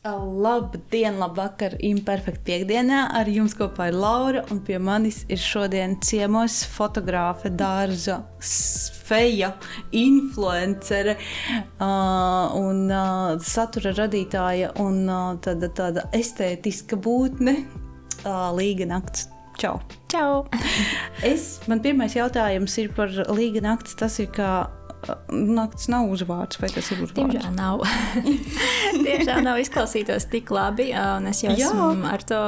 Labdien, labvakar, imperfekta piekdienā. Ar jums kopā ir Laura, un pie manis ir šodien ciemos fotografe, dārza, feja, influencere uh, un uh, satura radītāja un uh, tāda, tāda estētiska būtne, uh, Līga Nakts. Čau! Čau! es, man pirmais jautājums ir par Līga Nakts. Tas ir kā naktis nav uzvārds, vai tas ir uzvārds? Diemžēl nav. Diemžēl nav izklausītos tik labi, es jau Jā. esmu ar to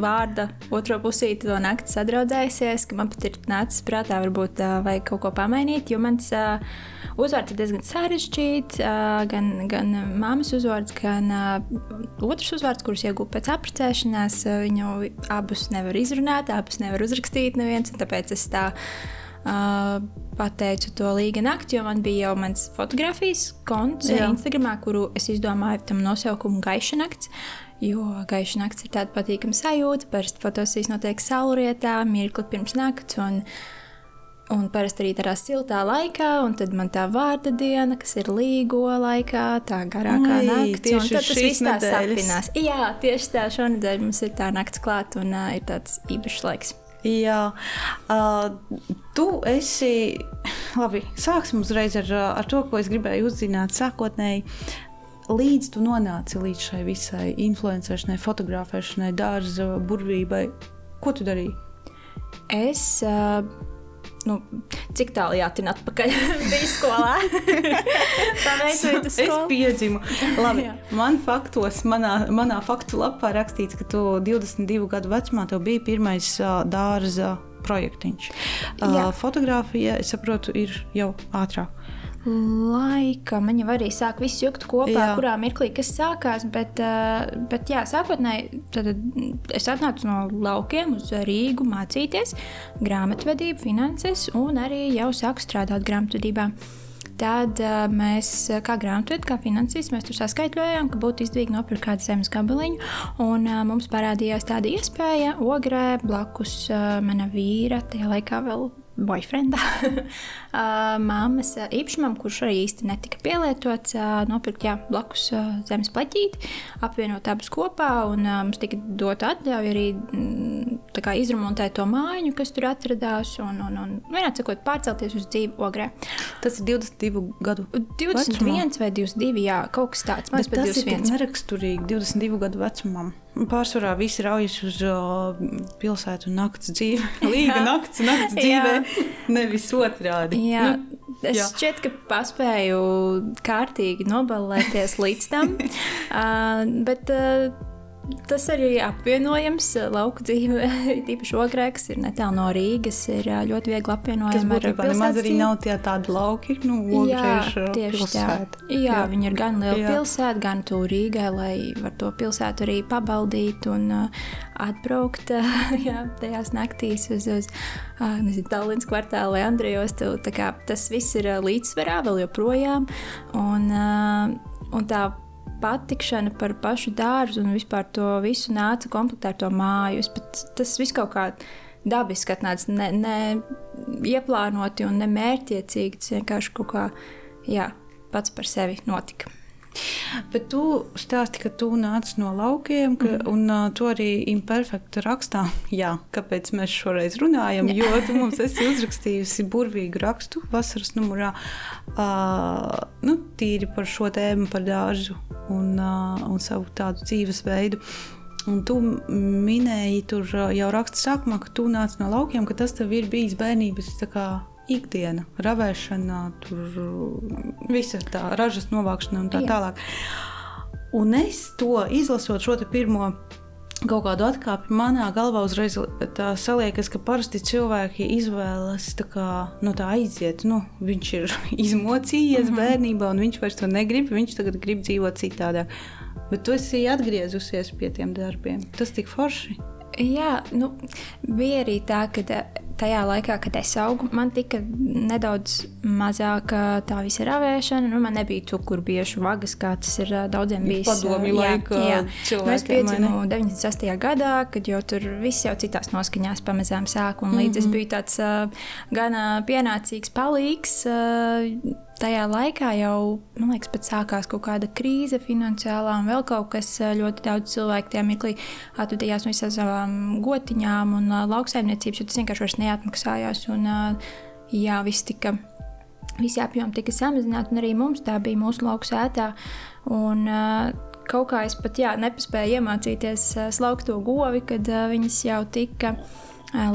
vārdu otro pusīti to nakti sadraudzējusies, ka man pat ir nācis prātā varbūt vajag kaut ko pamainīt, jo mans uzvārds ir diezgan sarežģīts, gan, gan māmas uzvārds, gan otrs uzvārds, kurus iegūtu pēc apprecēšanās, viņu abus nevar izrunāt, abus nevar uzrakstīt neviens, un tāpēc es tā Uh, pateicu to līga nakti, jo man bija jau mans fotografijas konts Jā. Instagram, kuru es izdomāju tam nosaukumu Gaiša nakts. Jo gaiša naktis ir tāda patīkama sajūta. Parasti fotosesijas notiek saulrietā, mirkli pirms nakts. Un, Un parasti arī tādā siltā laikā, un tad man tā vārda diena, kas ir līgo laikā, tā garākā naktis. Tieši tas viss tā sapinās. Jā, tieši tā šonadēļ mums ir tā naktis klāt, un uh, ir tāds īpašs laiks. Jā, uh, tu esi. Labi, sāksim uzreiz ar, ar to, ko es gribēju uzzināt sākotnēji. Līdz tu nonāci līdz šai visai influenceršanai, fotografēšanai, dārza burvībai, ko tu darīji? Es uh, nu, cik tālu jātina atpakaļ bija skolā. tā veidoja tas es piedzimu. Labi, man faktos, manā, manā faktu lapā rakstīts, ka tu 22 gadu vecumā tev bija pirmais uh, dārza projektiņš. Uh, fotografija, es saprotu, ir jau ātrāk laikam viņa arī sāk visu jukt kopā, jā. kurā mirklī kas sākās. Bet, eh, bet jā, sākotnēji es atnācu no laukiem uz Rīgu mācīties grāmatvedību, finanses un arī jau sāku strādāt grāmatvedībā. Tad uh, mēs, kā grāmatvedēji, kā finansīs, mēs tur saskaitļojām, ka būtu izdevīgi nopirkt kādu zemes gabaliņu. Un uh, mums parādījās tāda iespēja ogrē blakus uh, mana vīra, tajā laikā vēl boyfrienda, māmas īpašumam, kurš arī īsti netika pielietots, nopirkt jā, blakus zemes plaķīti, apvienot abus kopā, un mums tika dota atļauja arī mm, kā, izremontēt to mājiņu, kas tur atradās, un, un, un vienā sakot, pārcelties uz dzīvi ogrē. Tas ir 22 gadu 21 vecumā. vai 22, jā, kaut kas tāds. Man tas 21. ir neraksturīgi 22 gadu vecumam. Pārsvarā visi raujas uz uh, pilsētu naktas dzīvi. Līga naktas, naktas dzīvē, nevis otrādi. Jā. Nu, Es jā. šķiet, ka paspēju kārtīgi nobalēties līdz tam. uh, bet uh, Tas arī apvienojams lauku dzīve, tīpaši ogrē, kas ir netālu no Rīgas, ir ļoti viegli apvienojams ar pilsētu. Nemaz arī nav tie tādi lauki, nu, ogrēž tieši pilsēta. Jā, jā, viņi ir gan liela jā. pilsēta, gan tu Rīgai, lai var to pilsētu arī pabaudīt un uh, atbraukt jā, tajās naktīs uz, uz uh, nezinu, Tallinas kvartālu vai Andrijos. Tas viss ir līdzsvarā vēl joprojām. Un, uh, un tā patikšana par pašu dārzu un vispār to visu nāca komplektēt ar to māju. Es, tas viss kaut kā dabiski atnāca, ne, ne ieplānoti un nemērķiecīgi. Tas vienkārši kaut kā jā, pats par sevi notika. Bet tu stāsti, ka tu nāc no laukiem, ka, mm. un uh, tu arī imperfekti rakstā. Jā, kāpēc mēs šoreiz runājam? Jā. Jo tu mums esi uzrakstījusi burvīgu rakstu vasaras numurā, uh, nu, tīri par šo tēmu, par dārzu un, uh, un savu tādu dzīvesveidu. Un tu minēji tur jau raksta sākumā, ka tu nāc no laukiem, ka tas tev ir bijis bērnības ikdiena, ravēšana, tur visa tā ražas novākšana un tā Jā. tālāk. Un es to izlasot šo pirmo kaut kādu atkāpi manā galvā uzreiz tā saliekas, ka parasti cilvēki izvēlas tā kā, no tā aiziet. Nu, viņš ir izmocījies mm -hmm. bērnībā, un viņš vairs to negrib. Viņš tagad grib dzīvot citādāk. Bet tu esi atgriezusies pie tiem darbiem. Tas tik forši. Jā, nu, bija arī tā, ka tajā laikā, kad es augu, man tika nedaudz mazāka tā visa ravēšana. Nu, man nebija cukurbiešu vagas, kā tas ir daudziem bijis. Padomju laika jā, jā. Nu, es piedzimu 98. gadā, kad jau tur viss jau citās noskaņās pamazām sāk, un līdz mm -hmm. es mhm. biju tāds uh, gan pienācīgs palīgs. Uh, tajā laikā jau, man liekas, pat sākās kaut kāda krīze finansiālā un vēl kaut kas. Ļoti daudz cilvēku tajā mirklī atvadījās no visām savām gotiņām un uh, lauksaimniecības, jo tas vienkārši vairs neatmaksājās. Un, uh, jā, viss tika. Visi apjomi tika samazināti, un arī mums tā bija mūsu lauka sētā. Un, kaut kā es pat jā, nepaspēju iemācīties slaukt to govi, kad viņas jau tika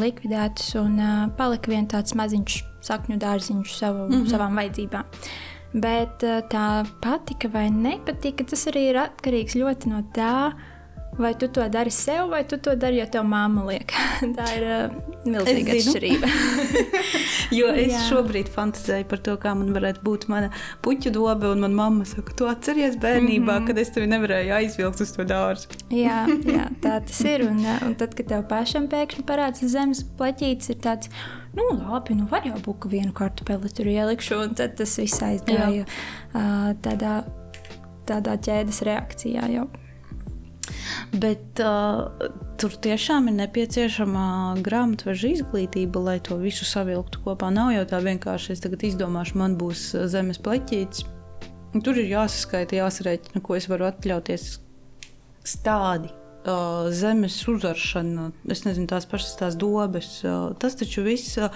likvidētas un palika viens tāds maziņš sakņu dārziņš savu, mm -hmm. savām vajadzībām. Bet uh, tā patika vai nepatika, tas arī ir atkarīgs ļoti no tā, Vai tu to dari sev, vai tu to dari, jo tev māma liek? Tā ir uh, milzīga atšķirība. jo es Jā. šobrīd fantāzēju par to, kā man varētu būt mana puķu dobe, un manā mamma saka, tu atceries bērnībā, mm -hmm. kad es tevi nevarēju aizvilkt uz to dārzu. jā, jā, tā tas ir. Un, un tad, kad tev pašam pēkšņi parādās zemes pleķītes, ir tāds. Nu, labi, nu var jau būt, ka vienu kartupeli tur ielikšu, un tad tas viss aizgāja uh, tādā, tādā ķēdes reakcijā. Jau. Bet uh, tur tiešām ir nepieciešama grāmatveža izglītība, lai to visu savilktu kopā. Nav jau tā vienkārši, es tagad izdomāšu, man būs zemes pleķītis. Tur ir jāsaskaita, jāsarēķina, ko es varu atļauties stádi. Uh, zemes uzaršana, es nezinu, tās pašas tās dobes. Uh, tas taču viss, uh,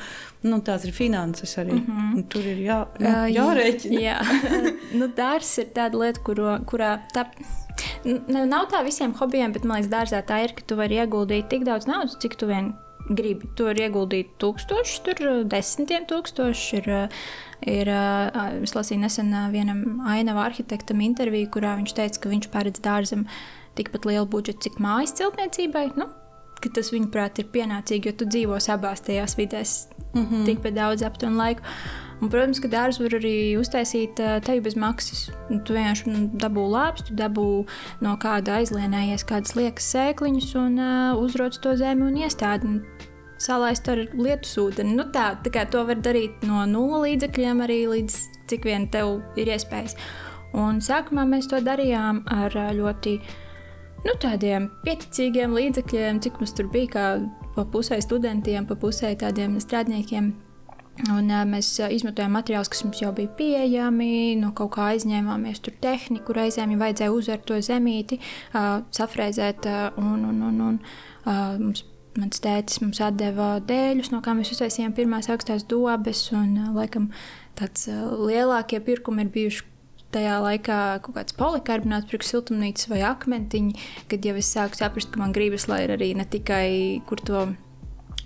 nu, tās ir finanses arī. Mm -hmm. Tur ir jā, jā, jārēķina. jā, nu, dārsts ir tāda lieta, kuro, kurā tā Nav tā visiem hobijiem, bet man liekas, dārzā tā ir, ka tu vari ieguldīt tik daudz naudas, cik tu vien gribi. Tu vari ieguldīt tūkstošus, tur desmitiem tūkstošus. Ir, ir, es lasīju nesen vienam ainava arhitektam interviju, kurā viņš teica, ka viņš paredz dārzam tikpat lielu budžetu, cik mājas celtniecībai. Nu, tas, viņuprāt, ir pienācīgi, jo tu dzīvo abās tajās vidēs mm -hmm. tikpat daudz aptuveni laiku. Un, protams, ka dārzu var arī uztaisīt teju bez maksas. Tu vienkārši nu, dabū lāpstu, tu dabū no kāda aizlienējies kādas liekas sēkliņus un uh, uzroc to zemi un iestādi. Salaist ar lietus ūdeni. Nu, tā, tā kā to var darīt no nulles līdzekļiem, arī līdz cik vien tev ir iespējas. Un sākumā mēs to darījām ar ļoti nu, tādiem pieticīgiem līdzekļiem, cik mums tur bija, kā pa pusē studentiem, pa pusē tādiem strādniekiem. Un, uh, mēs uh, izmantojām materiālus, kas mums jau bija pieejami, no kaut kā aizņēmāmies tur tehniku, reizēm ja vajadzēja uzvērt to zemīti, uh, safrēzēt. Uh, un, un, un, un, uh, mums, mans tētis mums deva dēļus, no kā mēs uztaisījām pirmās augstās dobes. Un, uh, laikam, tāds uh, lielākie pirkumi ir bijuši tajā laikā kaut kāds polikarbonāts, priekš siltumnīcas vai akmentiņi, kad jau es sāku saprast, ka man gribas, lai ir arī ne tikai kur to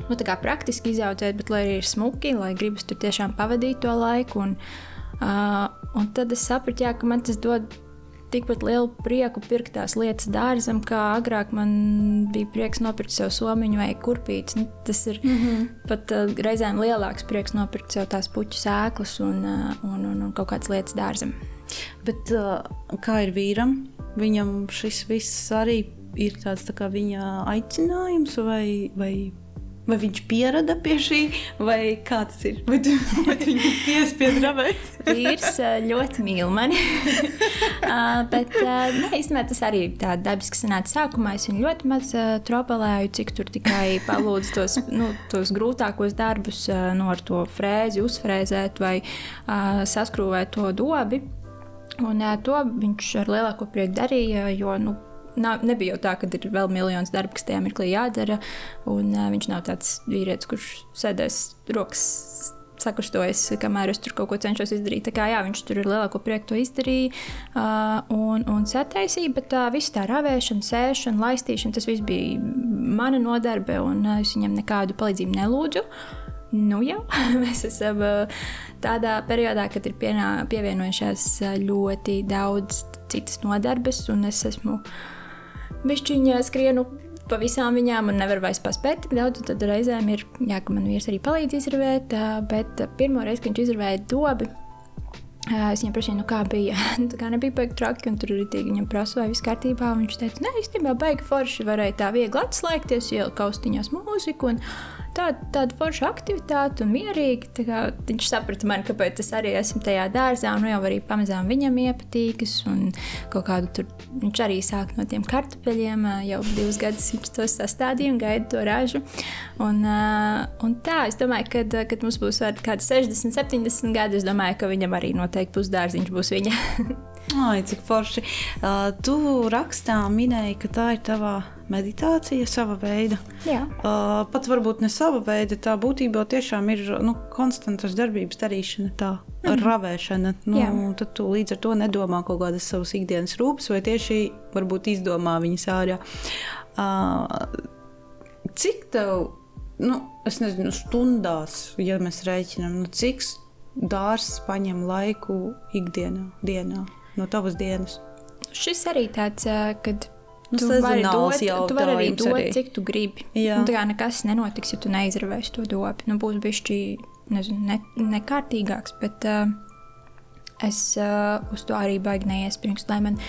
nu, praktiski izaudzēt, bet lai arī ir smuki, lai gribas tur tiešām pavadīt to laiku. Un, uh, un tad es sapratu, jā, ka man tas dod tikpat lielu prieku pirkt tās lietas dārzam, kā agrāk man bija prieks nopirkt sev somiņu vai kurpītes. Nu, tas ir mm -hmm. pat uh, reizēm lielāks prieks nopirkt sev tās puķu sēklas un, uh, un, un, un kaut kādas lietas dārzam. Bet uh, kā ir vīram? Viņam šis viss arī ir tāds tā viņa aicinājums vai, vai Vai viņš pierada pie šī, vai kā tas ir? Vai, tu, vai viņu piespiedu rabēt? Vīrs ļoti mīl mani. uh, bet uh, ne, īstenībā tas arī tā dabiski sanāca sākumā. Es viņu ļoti maz uh, tropelēju, cik tur tikai palūdzu tos, nu, tos grūtākos darbus uh, no nu, ar to frēzi uzfrēzēt vai uh, saskrūvēt to dobi. Un uh, to viņš ar lielāko prieku darīja, jo nu, nav, nebija jau tā, ka ir vēl miljonus darbu, kas tajā mirklī jādara. Un, uh, viņš nav tāds vīrietis, kurš sēdēs rokas sakustojas, kamēr es tur kaut ko cenšos izdarīt. Tā kā jā, viņš tur ir lielāko prieku to izdarīja uh, un, un sataisīja, bet tā viss tā ravēšana, sēšana, laistīšana, tas viss bija mana nodarbe, un uh, es viņam nekādu palīdzību nelūdzu. Nu jau mēs esam uh, tādā periodā, kad ir pienā, pievienojušās ļoti daudz citas nodarbes, un es esmu uh, bišķiņā skrienu pa visām viņām un nevaru vairs paspēt tik daudz. Tad reizēm ir, jā, ka man vīrs arī palīdz izravēt, bet pirmo reizi, kad viņš izravēja dobi, Es viņam prasīju, nu kā bija. tā kā nebija baigi traki, un tur arī viņam prasa, vai viss kārtībā. Viņš teica, nē, īstenībā baigi forši varēja tā viegli atslēgties, ielikt austiņās mūziku. Un tāda, tāda forša aktivitāte un mierīgi. Viņš saprata man, kāpēc es arī esmu tajā dārzā, un nu jau arī pamazām viņam iepatīkas. Tur, viņš arī sāk no tiem kartupeļiem, jau divus gadus viņš to sastādīja un gaida to ražu. Un, un tā, es domāju, kad, kad mums būs kaut kādi 60, 70 gadi, es domāju, ka viņam arī noteikti pusdārziņš būs viņa. Ai, cik forši. Uh, tu rakstā minēji, ka tā ir tava meditācija, sava veida. Jā. Uh, pat varbūt ne sava veida, tā būtībā tiešām ir nu, konstantas darbības darīšana, tā mm. ravēšana. Nu, Jā. tad tu līdz ar to nedomā kaut kādas savas ikdienas rūpes, vai tieši varbūt izdomā viņas ārā. Uh, cik tev, nu, es nezinu, stundās, ja mēs rēķinām, nu, cik dārsts paņem laiku ikdienā, dienā? no tavas dienas? Šis arī tāds, kad nu, tu vari, dot, tu vari arī dot, arī. cik tu gribi. Jā. Nu, tā kā nekas nenotiks, ja tu neizravēsi to dobu. Nu, būs bišķi, nezinu, ne, nekārtīgāks, bet uh, es uh, uz to arī baigi neiespringstu, lai man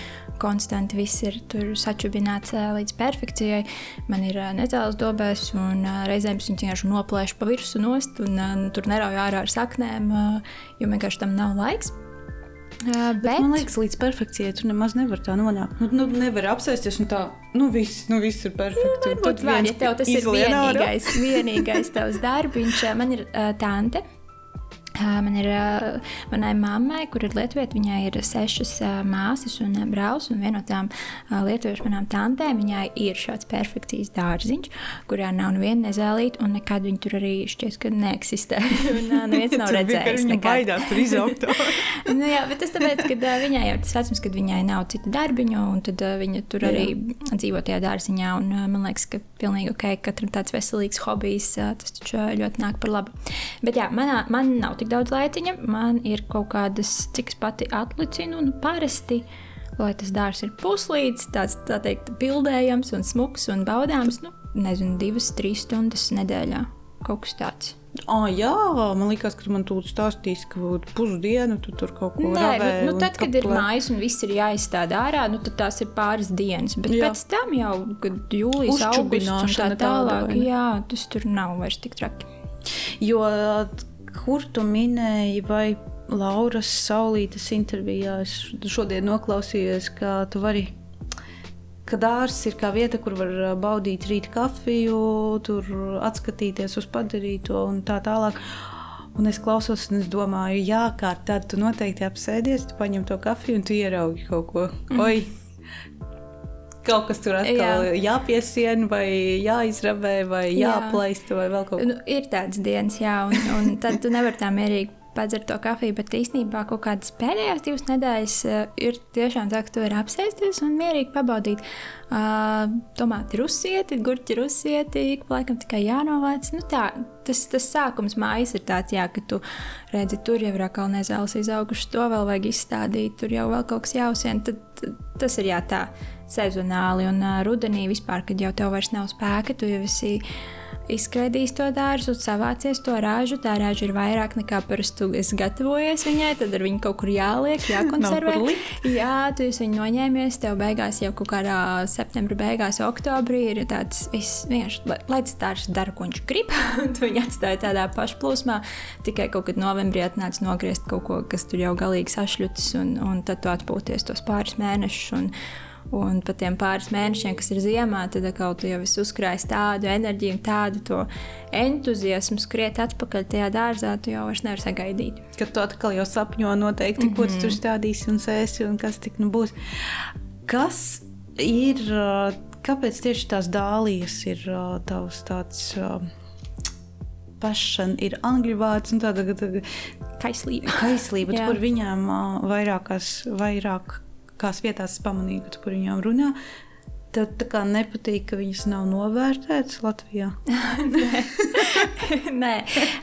konstanti viss ir sačubināts uh, līdz perfekcijai. Man ir uh, necēlas dobēs, un uh, reizēm es vienkārši noplēšu pa virsmu nost, un uh, tur nerauju ārā ar saknēm, uh, jo vienkārši tam nav laiks. Uh, bet... Man liekas, līdz perfekcijai tu nemaz nevari tā nonākt. Nu, nu, nevar apsēsties un tā, nu viss, nu, viss ir perfekti. Nu, tad var, ja tev tas ir vienīgais, vienīgais tavs darbiņš. Man ir uh, tante, Man ir manai mammai, kur ir lietuvieta, viņai ir sešas māsas un brālis, un viena no tām lietuviešu manām tantēm, viņai ir šāds perfekcijas dārziņš, kurā nav neviena nezālīta, un nekad viņa tur arī šķiet, ka neeksistē. un neviens nav redzējis. Viņa baidās tur izaugt. nu, jā, bet tas tāpēc, ka viņai jau tas vecums, kad viņai nav cita darbiņu, un tad viņa tur arī jā. dzīvo tajā dārziņā, un man liekas, ka pilnīgi ok, katram tāds veselīgs hobijs, tas taču ļoti nāk par labu. Bet jā, manā, man nav tik tik daudz laiciņa. Man ir kaut kādas, cik es pati atlicinu, nu, parasti. Lai tas dārsts ir puslīdz, tāds tā teikt, bildējams un smuks un baudāms, nu, nezinu, divas, trīs stundas nedēļā. Kaut kas tāds. Ah, jā, man liekas, ka man tur stāstīs, ka pusdienu tu tur kaut ko tādu nu, nu, tad, kad ir mājas un viss ir jāizstāda ārā, nu, tad tās ir pāris dienas. Bet jā. pēc tam jau, kad jūlijas, augusts un tā tālāk, tāda, jā, tas tur nav vairs tik traki. Jo kur tu minēji, vai Lauras Saulītes intervijā es šodien noklausījos, ka tu vari. Ka dārsts ir kā vieta, kur var baudīt rīta kafiju, tur atskatīties uz padarīto un tā tālāk. Un es klausos, un es domāju, jā, kā tad tu noteikti apsēdies, tu paņem to kafiju un tu ieraugi kaut ko. Mm. Oi, kaut kas tur atkal jā. jāpiesien, vai jāizrabē, vai jāplaist, vai vēl kaut kas nu, ir tāds dienas, jā, un, un tad tu nevari tā mierīgi padzert to kafiju, bet īstenībā kaut kādas pēdējās divas nedēļas uh, ir tiešām tā, ka tu vari apsēsties un mierīgi pabaudīt. Uh, tomāti rusieti, gurķi rusieti, ik laikam tikai jānovāc. Nu, tā, tas, tas sākums mājas ir tāds, jā, ka tu redzi, tur jau ir atkal nezāles izaugušas, to vēl vajag izstādīt, tur jau vēl kaut kas jāuzsien. Tad tas ir jā tā sezonāli. Un uh, rudenī vispār, kad jau tev vairs nav spēka, tu jau esi izskraidījis to dārzu, savācies to rāžu. Tā rāža ir vairāk nekā parasti tu esi gatavojies viņai, tad ar viņu kaut kur jāliek, jākonservē. Jā, tu viņu noņēmies, tev beigās jau kaut kādā septembra beigās, oktobrī ir tāds vienkārši, lai, lai tas dārsts dara, ko viņš grib. tu viņu atstāji tādā pašplūsmā, tikai kaut kad novembrī atnāc nogriezt kaut ko, kas tur jau galīgi sašļuts, un, un tad tu atpūties tos pāris mēnešus. Un, Un pat tiem pāris mēnešiem, kas ir ziemā, tad atkal tu jau esi uzkrājis tādu enerģiju, tādu entuziasmu, skriet atpakaļ tajā dārzā, tu jau vairs nevari sagaidīt. Kad tu atkal jau sapņo noteikti, mm -hmm. ko tu tur mhm. stādīsi un sēsi un kas tik nu būs. Kas ir, kāpēc tieši tās dālijas ir tavs tāds passion ir angļu vārds un tāda kaislība. Kaislība, kur viņām vairākās, vairāk kās vietās es pamanīju, ka tu par viņām runā. Tev tā kā nepatīk, ka viņas nav novērtētas Latvijā. Nē, Nē.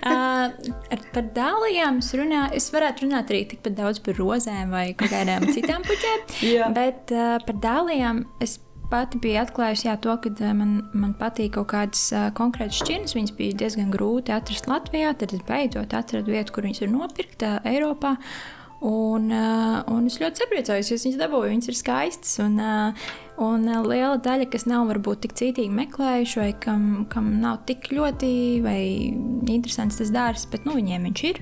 Uh, par dālijām es runāju. Es varētu runāt arī tikpat daudz par rozēm vai kādām citām puķēm. bet uh, par dālijām es pati biju atklājusi jā, to, ka man, man patīk kaut kādas uh, konkrētas šķirnes. Viņas bija diezgan grūti atrast Latvijā. Tad es beidzot atradu vietu, kur viņas var nopirkt uh, Eiropā. Uh, un es ļoti sapriecājos, jo viņas dabūju, viņas ir skaistas. Un, uh, Un uh, liela daļa, kas nav varbūt tik cītīgi meklējuši, vai kam, kam nav tik ļoti interesants tas dārsts, bet nu, viņiem viņš ir.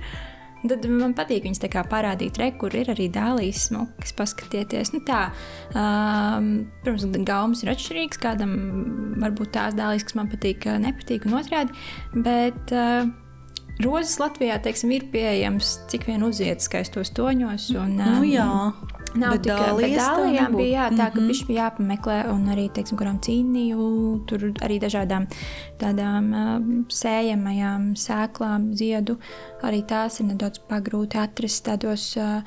Tad man patīk viņas parādīt, re, kur ir arī dālīs smukas, paskatieties. Nu, tā, um, protams, gaumas ir atšķirīgas. Kādam varbūt tās dālīs, kas man patīk, nepatīk, un otrādi. Bet uh, rozes Latvijā teiksim, ir pieejamas cik vien uziet skaistos toņos. Un, um, nu, jā. Nav bet tikai līnija, bija jā, tā, ka mm -hmm. viņš bija jāpameklē, un arī, teiksim, kuram cīnīju, tur arī dažādām tādām uh, sējamajām sēklām, ziedu, arī tās ir nedaudz pagrūti atrast tādos. Uh,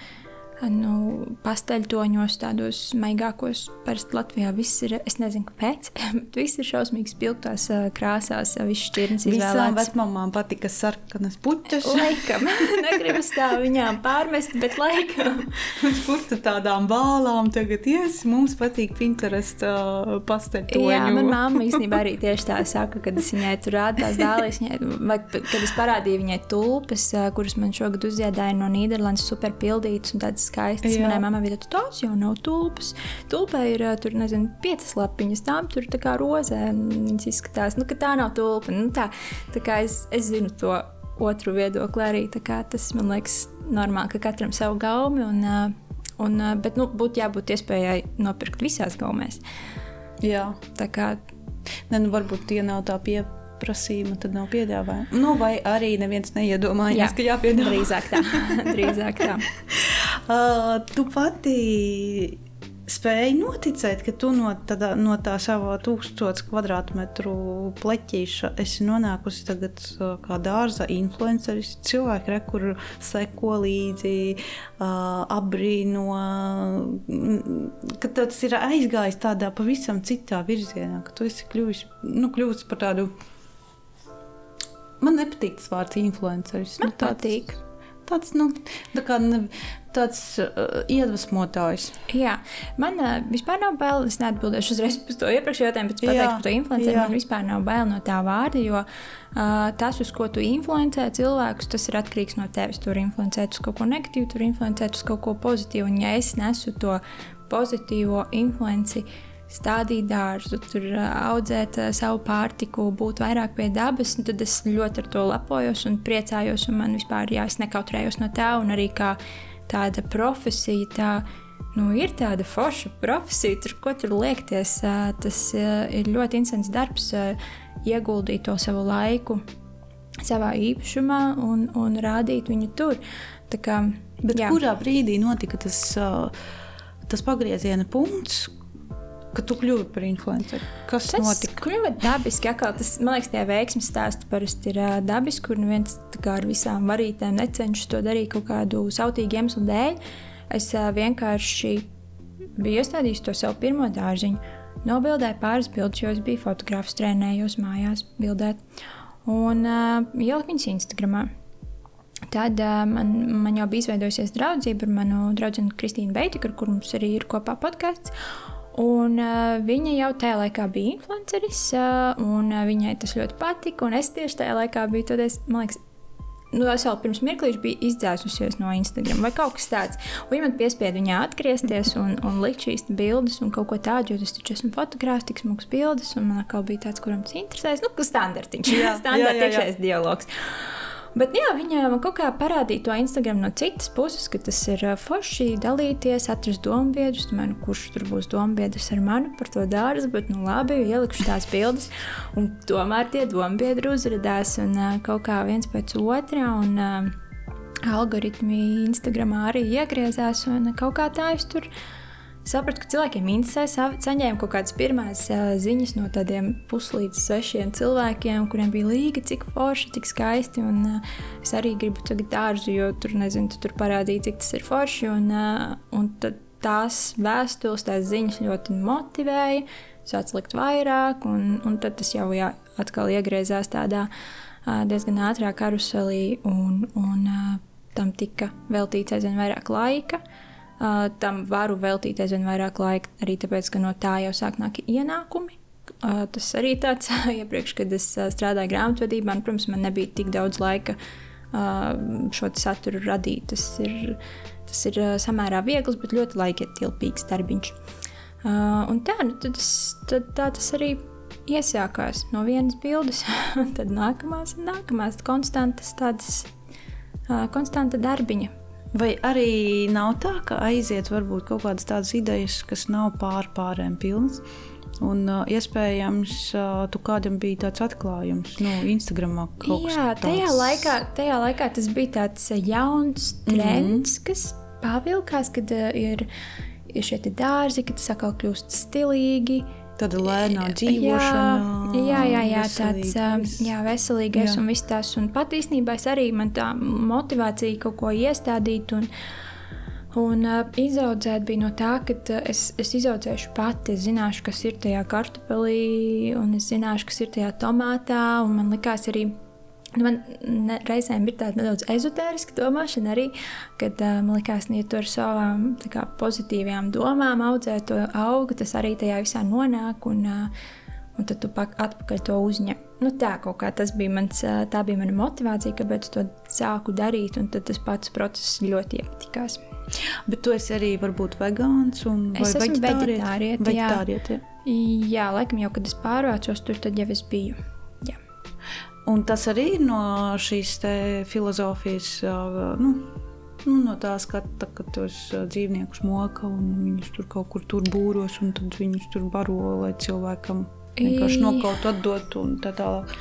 nu, pasteļtoņos, tādos maigākos. Parasti Latvijā viss ir, es nezinu, kāpēc, bet viss ir šausmīgi spilgtās krāsās, viss šķirnes izvēlēts. Visām vecmamām patika sarkanas puķas. Laikam, negribas tā viņām pārmest, bet laikam. Uz puķu tādām bālām tagad ies, mums patīk Pinterest uh, pasteļtoņu. Jā, man mamma īstenībā arī tieši tā saka, kad es viņai tur rādu tās dālīs, viņai, vai kad es parādīju viņai tulpes, kuras man šogad uzziedāja no Nīderlandes super pildītas un tādas skaistas. Jā. Manai mammai bija tāds, jau nav tulpes. Tulpē ir tur, nezinu, piecas lapiņas, tām tur tā kā rozē. Viņas izskatās, nu, ka tā nav tulpa. Nu, tā, tā kā es, es zinu to otru viedokli arī. Tas man liekas normāli, ka katram savu gaumi. Un, un, bet nu, būtu jābūt iespējai nopirkt visās gaumēs. Jā. Tā kā. Ne, nu, varbūt tie nav tā pieeja prasījuma, tad nav piedāvājuma. Nu, vai arī neviens neiedomājās, Jā. ka jāpiedāvā. Drīzāk tā. Drīzāk tā. uh, tu pati spēji noticēt, ka tu no, tada, no tā sava tūkstoša kvadrātmetru pleķīša esi nonākusi tagad kā dārza influenceris. Cilvēki, re, kur seko līdzi, uh, apbrīno, ka tas ir aizgājis tādā pavisam citā virzienā, ka tu esi kļuvis, nu, kļuvis par tādu Man nepatīk tas vārds influenceris. Man nu, tāds, patīk. Tāds, nu, tā kā ne, tāds uh, iedvesmotājs. Jā, man uh, vispār nav bail. Es neatbildēšu uzreiz par to iepriekšējo jautājumu, bet pateikt par to influenceru. Man vispār nav bail no tā vārda, jo uh, tas, uz ko tu influencē cilvēkus, tas ir atkarīgs no tevis. Tur influencēt uz kaut ko negatīvu, tur influencēt uz kaut ko pozitīvu. Un ja es nesu to pozitīvo influenci, uh, stādīt dārzu, tur audzēt savu pārtiku, būt vairāk pie dabas, tad es ļoti ar to lepojos un priecājos. Un man vispār, jā, es nekautrējos no tā, un arī kā tāda profesija. Tā, Nu, ir tāda forša profesija, tur, ko tur liekties. Tas ir ļoti interesants darbs, ieguldīt to savu laiku savā īpašumā un, un rādīt viņu tur. Tā kā, Bet jā. kurā brīdī notika tas, tas pagrieziena punkts, ka tu kļuvi par influenceru? Kas tas notika? Kļuva dabiski. Atkal, tas, man liekas, tie veiksmīgi stāsti parasti ir uh, dabiski, kur neviens ar visām varītēm necenšas to darīt kaut kādu sautīgu iemeslu dēļ. Es uh, vienkārši biju iestādījis to savu pirmo dārziņu, nobildēju pāris bildes, jo es biju fotografs, trenējos mājās bildēt, un uh, ieliku viņas Instagramā. Tad uh, man, man jau bija izveidojusies draudzība ar manu draugu Kristīnu Beitiku, ar kuru mums arī ir kopā podkāsts. Un, uh, viņa jau tajā laikā bija influenceris, uh, un uh, viņai tas ļoti patika. Es tieši tajā laikā biju, tad es, man liekas, nu, es vēl pirms mirklīša biju izdzēsusies no Instagram vai kaut kas tāds. Un viņa man piespieda viņā atgriezties un, un likt šīs bildes un kaut ko tādu, jo es taču esmu fotogrāfs, tik smags bildes, un man atkal bija tāds, kuram tas interesēs. Nu, standartiņš, standarta iekšējais dialogs. Bet jā, man kaut kā parādīja to Instagram no citas puses, ka tas ir forši dalīties, atrast dombiedrus. Man, kurš tur būs dombiedrs ar mani par to dārzu, bet nu labi, ielikšu tās bildes. Un tomēr tie dombiedri uzrādījās un kaut kā viens pēc otrā. Un, uh, algoritmi Instagramā arī iegriezās, un kaut kā tā es tur sapratu, ka cilvēkiem interesē. Saņēmu kaut kādas pirmās uh, ziņas no tādiem puslīdz svešiem cilvēkiem, kuriem bija līga, cik forši, cik skaisti. Un, uh, es arī gribu tagad dārzu, jo tur, nezinu, tu tur parādīja, cik tas ir forši. Un, uh, un tās vēstules, tās ziņas ļoti motivēja, sāc likt vairāk, un, un tad tas jau jā, atkal iegriezās tādā uh, diezgan ātrā karuselī, un, un uh, tam tika veltīts aizvien vairāk laika. Uh, Uh, tam varu veltīt aizvien vairāk laika, arī tāpēc, ka no tā jau sāk nākt ienākumi. Uh, tas arī tāds, iepriekš, kad es strādāju grāmatvedībā, man, protams, man nebija tik daudz laika uh, šo saturu radīt. Tas ir, tas ir samērā viegls, bet ļoti laikietilpīgs darbiņš. Un tā, nu, tad, es, tad, tā tas arī iesākās no vienas bildes, un tad nākamās, un nākamās konstantas, tādas konstanta darbiņa. Vai arī nav tā, ka aiziet varbūt kaut kādas tādas idejas, kas nav pārpārēm pilnas? Un, uh, iespējams, uh, tu kādam bija tāds atklājums, nu, Instagramā kaut Jā, kas tajā tāds. laikā, tajā laikā tas bija tāds uh, jauns trends, Mhm. kas pavilkās, kad uh, ir, ir šie dārzi, kad tas atkal kļūst stilīgi. Tāda lēnā dzīvošana. Jā, jā, jā, jā tāds veselīga, ā, viss. jā, veselīgais Jā. un viss tas. Un pat īstenībā es arī man tā motivācija kaut ko iestādīt un, un uh, izaudzēt bija no tā, ka uh, es, es izaudzēšu pati. Es zināšu, kas ir tajā kartupelī, un es zināšu, kas ir tajā tomātā. Un man likās arī. Nu, Man ne, reizēm ir tāda nedaudz ezotēriska domāšana arī, kad uh, man liekas, ka, ja tu ar savām kā, pozitīvām domām audzē to augu, tas arī tajā visā nonāk. Un, uh, un tad tu pak- atpakaļ to uzņem. Nu, tā kā tas bija mans, ā, tā bija mana motivācija, kāpēc to sāku darīt, un tas pats process ļoti iepatikās. Bet tu esi arī varbūt vegāns un Es esmu veģetāriete? veģetāriete, jā. Jā. Jā, laikam jau, kad es pārvācos tur, tad jau es biju. Un tas arī ir no šīs filozofijas, ā, nu, nu, no tā skata, ka tos ā, dzīvniekus moka un viņus tur kaut kur tur būros, un tad viņus tur baro, lai cilvēkam vienkārši nokaut, atdot un tā tālāk.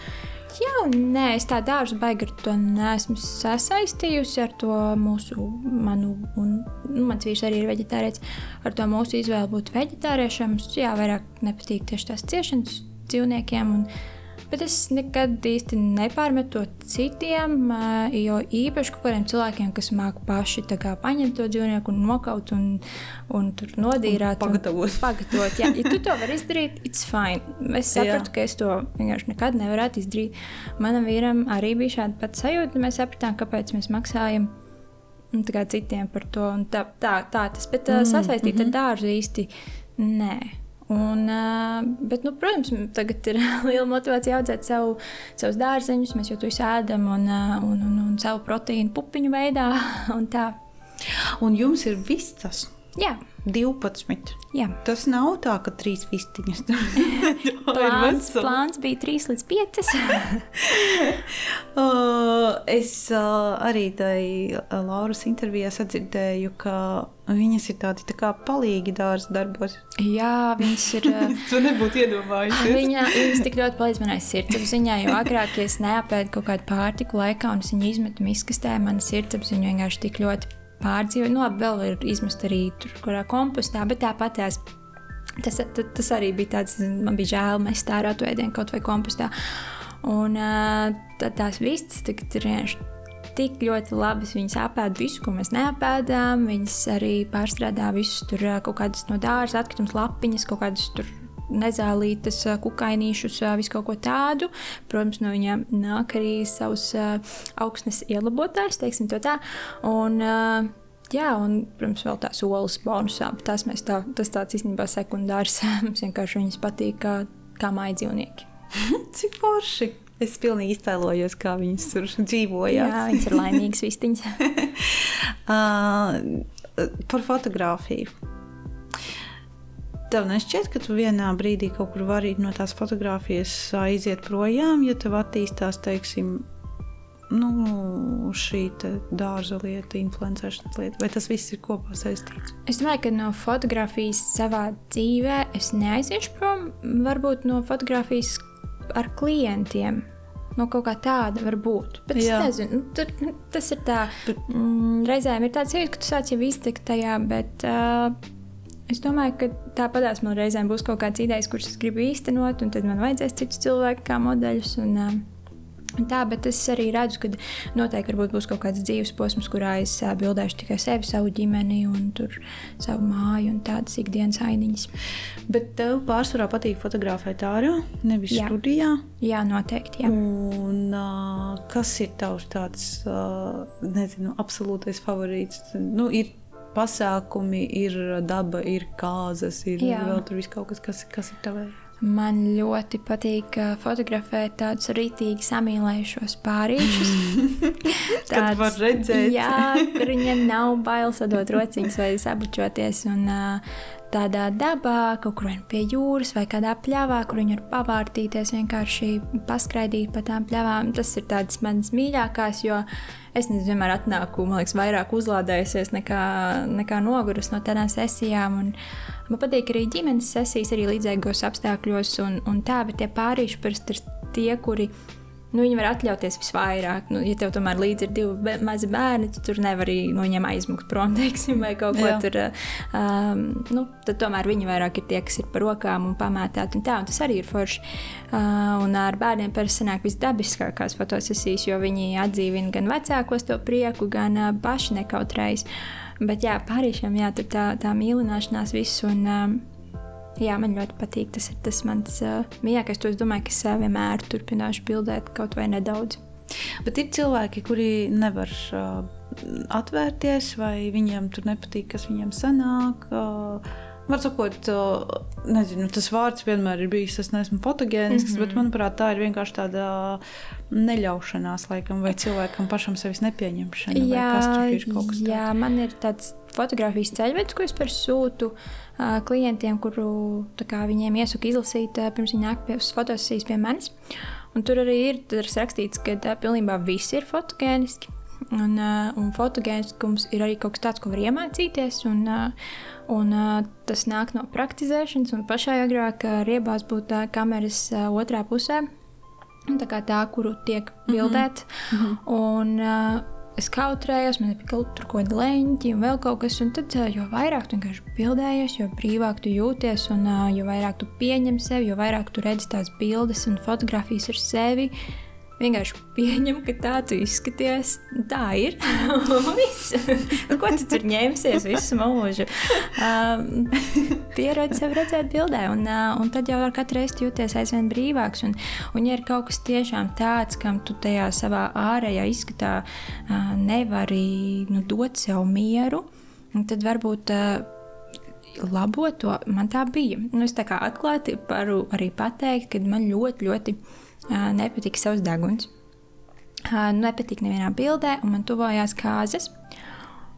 Jā, nē, es tā dārzu baigi ar to neesmu sasaistījusi ar to mūsu, manu, un nu, mans vīrs arī ir veģetārietis, ar to mūsu izvēli būt veģetāriešiem. Mums, Jā, vairāk nepatīk tieši tās ciešanas dzīvniekiem. Un, Bet es nekad īsti nepārmetu to citiem, ā, jo īpaši kaut kādiem cilvēkiem, kas māca paši kā paņemt to dzīvnieku un nokaut un, un tur nodīrāt. Un pagatavot. pagatavot. Jā, ja tu to vari izdarīt, it's fine. Es Jā. sapratu, ka es to vienkārši nekad nevarētu izdarīt. Manam vīram arī bija šāda pati sajūta. Mēs sapratām, kāpēc mēs maksājam nu, tā kā citiem par to. un Tā, tā, tā tas, bet mm, sasaistīt ar dārzu īsti nē. Un, bet, nu, protams, tagad ir liela motivācija audzēt savu, savus dārzeņus. Mēs jau to ēdam, un, un, un, un savu proteīnu pupiņu veidā. Un tā. Un jums ir vistas Jā, 12. jā. Tas nav tā, ka trīs vistiņas tur Plāns, plāns bija 3 līdz 5. Uh, es arī uh, Lauras intervijā sadzirdēju, ka viņas ir tādi tā kā palīgi dārza darbos. jā, viņas ir. Tu nebūtu iedomājies. Viņa viņas tik ļoti palīdz manai sirdsapziņai, jo agrāk, ja es neapēdu kaut kādu pārtiku laikā un es viņu izmetu miskastē, mana sirdsapziņa vienkārši tik ļoti pārdzīvoja. Nu, labi, vēl ir izmest arī tur, kurā kompostā, bet tāpat tās. Tas, tas, tas arī bija tāds, man bija žēl, mēs tā ārā to ēdienu kaut vai kompostā. Un ā, tad tās vistas tagad ir vienkārši tik ļoti labas. Viņas apēda visu, ko mēs neapēdām. Viņas arī pārstrādā visus tur kaut kādas no dārza atkritumus, lapiņas, kaut kādas tur nezālītas, kukainīšus, visu kaut ko tādu. Protams, no viņiem nāk arī savs augsnes ielabotājs, teiksim to tā. Un, Jā, un, protams, vēl tās olas bonusā, tās mēs tā, tas tāds īstenībā sekundārs. Mums vienkārši viņas patīk kā, kā mājas dzīvnieki. Cik forši! Es pilnīgi iztēlojos, kā viņas tur dzīvoja. Jā, viņas ir laimīgas vistiņas. Uh, par fotografiju. Tev nešķiet, ka tu vienā brīdī kaut kur vari no tās fotografijas aiziet projām, ja tev attīstās, teiksim, nu, šī dārza lieta, influenceršanas lieta, vai tas viss ir kopā saistīts? Es domāju, ka no fotografijas savā dzīvē es neaiziešu prom. Varbūt no fotografijas ar klientiem. No kaut kā tāda var būt. Bet Jā. es nezinu, nu, tur, tas ir tā. Mm, reizēm ir tāds jūtas, ka tu sāc jau iztikt tajā, bet uh, es domāju, ka tāpatās man reizēm būs kaut kādas idejas, kuras es gribu īstenot, un tad man vajadzēs citus cilvēkus kā modeļus. Un, uh, un Tā, bet es arī redzu, ka noteikti būs kaut kāds dzīves posms, kurā es ā, bildēšu tikai sevi, savu ģimeni, un tur savu māju un tādas ikdienas ainiņas. Bet tev pārsvarā patīk fotografēt ārā, nevis Jā. studijā. Jā, noteikti. Jā. Un, uh, kas ir tavs tāds, uh, nezinu, absolūtais favorīts? Nu, ir pasākumi, ir daba, ir kāzas, ir Jā. vēl tur viss kaut kas, kas, kas ir tavai. Man ļoti patīk ā, fotografēt tādus rītīgi samīlējušos pārīšus. Kad var redzēt. Jā, kur viņiem nav bail sadot rociņus vai sabučoties. Un, ā, tādā dabā, kaut kur pie jūras vai kādā pļavā, kur viņi var pavārtīties, vienkārši paskraidīt pa tām pļavām. Tas ir tāds mans mīļākais, jo es nezinu, vienmēr atnāku, man liekas, vairāk uzlādējusies nekā, nekā nogurus no tādām sesijām. Un man patīk arī ģimenes sesijas, arī līdzīgos apstākļos un, un tā, bet tie pārīši parasti ir tie, kuri nu, viņi var atļauties visvairāk. Nu, ja tev tomēr līdzi ir divi mazi bērni, tad tur nevar arī no viņiem aizmukt prom, teiksim, vai kaut ko Jā. tur. Um, nu, tad tomēr viņi vairāk ir tie, kas ir par rokām un pamētāti. Un tā, un tas arī ir forši. Uh, un ar bērniem parasti sanāk visdabiskākās fotosesijas, jo viņi atdzīvina gan vecākos to prieku, gan uh, paši nekautrējas. Bet jā, pārīšiem jā, tā, tā mīlināšanās viss. Un, um, Jā, man ļoti patīk. Tas ir tas mans uh, mīļākais. To es domāju, ka es uh, vienmēr turpināšu bildēt kaut vai nedaudz. Bet ir cilvēki, kuri nevar uh, atvērties, vai viņiem tur nepatīk, kas viņiem sanāk. Uh, Var sakot, nezinu, tas vārds vienmēr ir bijis. Es neesmu fotogēnisks, mm -hmm. bet manuprāt, tā ir vienkārši tāda neļaušanās, laikam, vai cilvēkam pašam sevis nepieņemšana. Jā, tur ir kaut kas tāds? Jā, man ir tāds fotografijas ceļvedis, ko es sūtu uh, klientiem, kuru kā, viņiem iesaku izlasīt uh, pirms viņi nāk pie fotosesijas pie manis. Un tur arī ir rakstīts, ka uh, pilnībā viss ir fotogēniski. Un, uh, un fotogēniskums ir arī kaut kas tāds, ko var iemācīties. Un, uh, Un, uh, tas nāk no praktizēšanas, un pašai agrāk uh, riebās būt uh, kameras uh, otrā pusē. Tā kā tā, kuru tiek bildēta. Mm -hmm. Un, uh, es kautrējos, man bija kaut kur kaut kāda leņķa un vēl kaut kas. Un tad, jo vairāk tu vienkārši bildējies, jo brīvāk tu jūties, un jo vairāk tu pieņem sevi, jo vairāk tu redzi tās bildes un fotografijas ar sevi vienkārši pieņem, ka tā tu izskaties. Tā ir. Ko tu tur ņemsies visu mūžu? Um, Pierodzi sev redzēt bildē, un, uh, un tad jau ar katru reizi jūties aizvien brīvāks. Un, un ja ir kaut kas tiešām tāds, kam tu tajā savā ārējā izskatā uh, nevari nu, dot sev mieru, tad varbūt. Uh, labot to. Man tā bija. Nu, es tā kā atklāti varu arī pateikt, ka man ļoti, ļoti nepatika savs deguns. Nepatika nevienā bildē, un man tuvojās kāzas.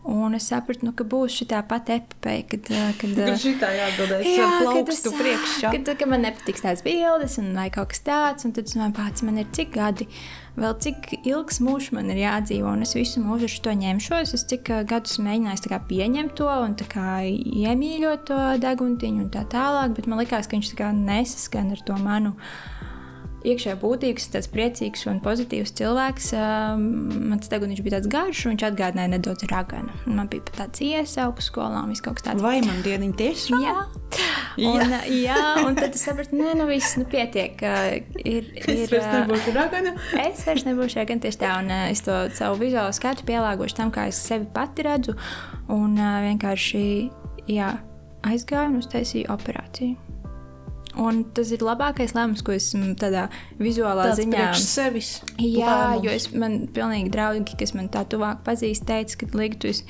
Un es sapratu, nu, ka būs šī pati epipeja, kad, kad, kad šitā jāatbildēs jā, plaukstu priekšā. Kad, kad man nepatiks tās bildes un vai kaut kas tāds, un tad es domāju, pats man ir cik gadi, vēl cik ilgs mūžs man ir jādzīvo, un es visu mūžu ar to ņemšos. Es cik gadus mēģināju pieņemt to un iemīļot to deguntiņu un tā tālāk, bet man likās, ka viņš nesaskan ar to manu iekšējā būtībā tāds priecīgs un pozitīvs cilvēks. Mans tegunis bija tāds garš, un viņš atgādināja nedaudz raganu. Man bija pat tāds iesauks skolā, un viss kaut kas tāds. Vai man dieniņa tieši? Jā. Un, jā. jā, un tad es sapratu, nē, nu viss, nu pietiek. Ir, ir, es vairs nebūšu ragana. es vairs nebūšu ragana tieši tā, un es to savu vizuālo skatu pielāgošu tam, kā es sevi pati redzu, un vienkārši, jā, aizgāju un uztaisīju operāciju. Un tas ir labākais lēmums, ko esmu tādā vizuālā Tāds ziņā. Sevis Jā, lēmums. jo es man pilnīgi draugi, kas man tā tuvāk pazīst, teica, ka Liga, tu esi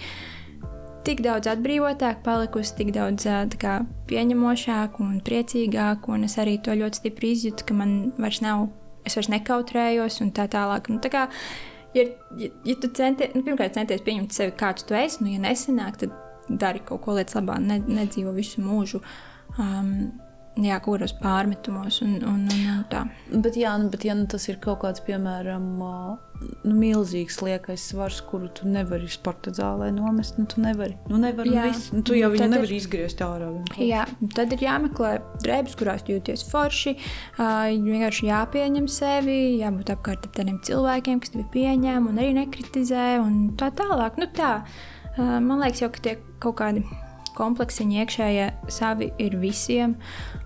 tik daudz atbrīvotāk, palikusi tik daudz kā, pieņemošāk un priecīgāk, un es arī to ļoti stipri izjūtu, ka man vairs nav, es vairs nekautrējos un tā tālāk. Nu, tā kā, ja, ja, ja tu centies, nu, pirmkārt centies pieņemt sevi, kāds tu esi, nu, ja nesanāk, tad dari kaut ko lietas labā, ne, nedzīvo visu mūžu. Um, Jā, kuros pārmetumos un, un, un, un tā. Bet, jā, nu, bet ja nu, tas ir kaut kāds, piemēram, nu, milzīgs liekais svars, kuru tu nevari sporta zālē nomest, nu, tu nevari. Nu, nevar, jā, nu, tu jau viņu nevari ir, izgriezt ārā. Vienkārši. Jā, tad ir jāmeklē drēbes, kurās jūties forši, vienkārši jāpieņem sevi, jābūt apkārt tādiem cilvēkiem, kas tevi pieņem un arī nekritizē un tā tālāk. Nu, tā. Man liekas, jau, ka tie kaut kādi kompleksiņi iekšējie savi ir visiem.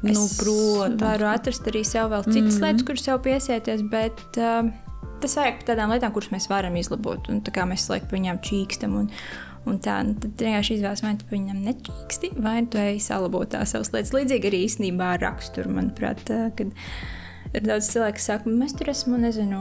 Nu, es protams. varu atrast arī sev vēl citas mm -hmm. lietas, kuras sev piesieties, bet uh, tas vajag par tādām lietām, kuras mēs varam izlabot. Un tā kā mēs laikam viņām čīkstam. Un, Un tā nu, tad vienkārši izvēlas, vai tu viņam nečīksti, vai tu ej salabot tās savas lietas. Līdzīgi arī īstenībā ar raksturu, manuprāt, kad ir daudz cilvēku, kas saka, mēs tur esam, nezinu,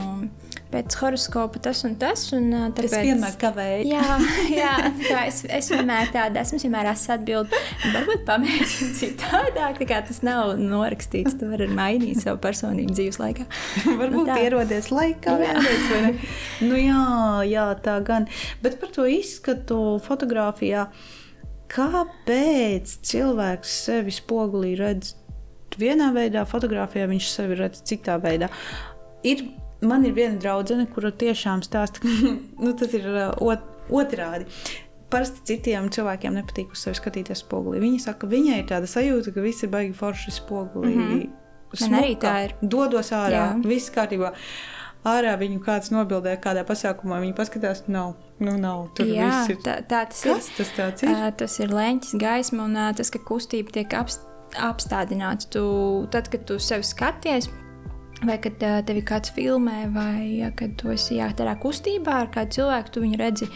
pēc horoskopa tas un tas. Un, tāpēc, es vienmēr kavēju. Jā, jā tā es, es vienmēr tādu esmu, es vienmēr esmu atbildējis. Varbūt pamēģināt citādāk, tā kā tas nav norakstīts. Tu vari mainīt savu personību dzīves laikā. Varbūt nu, ierodies laikā vēlreiz, vai ne? Nu jā, jā, tā gan. Bet par to izskatu fotografijā. kāpēc cilvēks sevi spogulī redz vienā veidā, fotografijā viņš sevi redz citā veidā. Ir, man ir viena draudzene, kura tiešām stāsta, ka nu, tas ir uh, ot, otrādi. Parasti citiem cilvēkiem nepatīk uz sevi skatīties spogulī. Viņi saka, ka viņai ir tāda sajūta, ka viss ir baigi forši spogulī. Mm -hmm. Man arī tā ir. Dodos ārā, Jā. viss kārtībā. Ārā viņu kāds nobildē, kādā pasākumā viņi paskatās. Nav, nu, nav tur Jā, viss ir. Tā, tā tas Kas ir. tas ir? Uh, tas ir leņķis, gaisma un uh, tas, ka kustība tiek apst, apstādināta. Tu, tad, kad tu sevi skaties, vai kad uh, tevi kāds filmē, vai kad tu esi jā, tādā kustībā ar kādu cilvēku, tu viņu redzi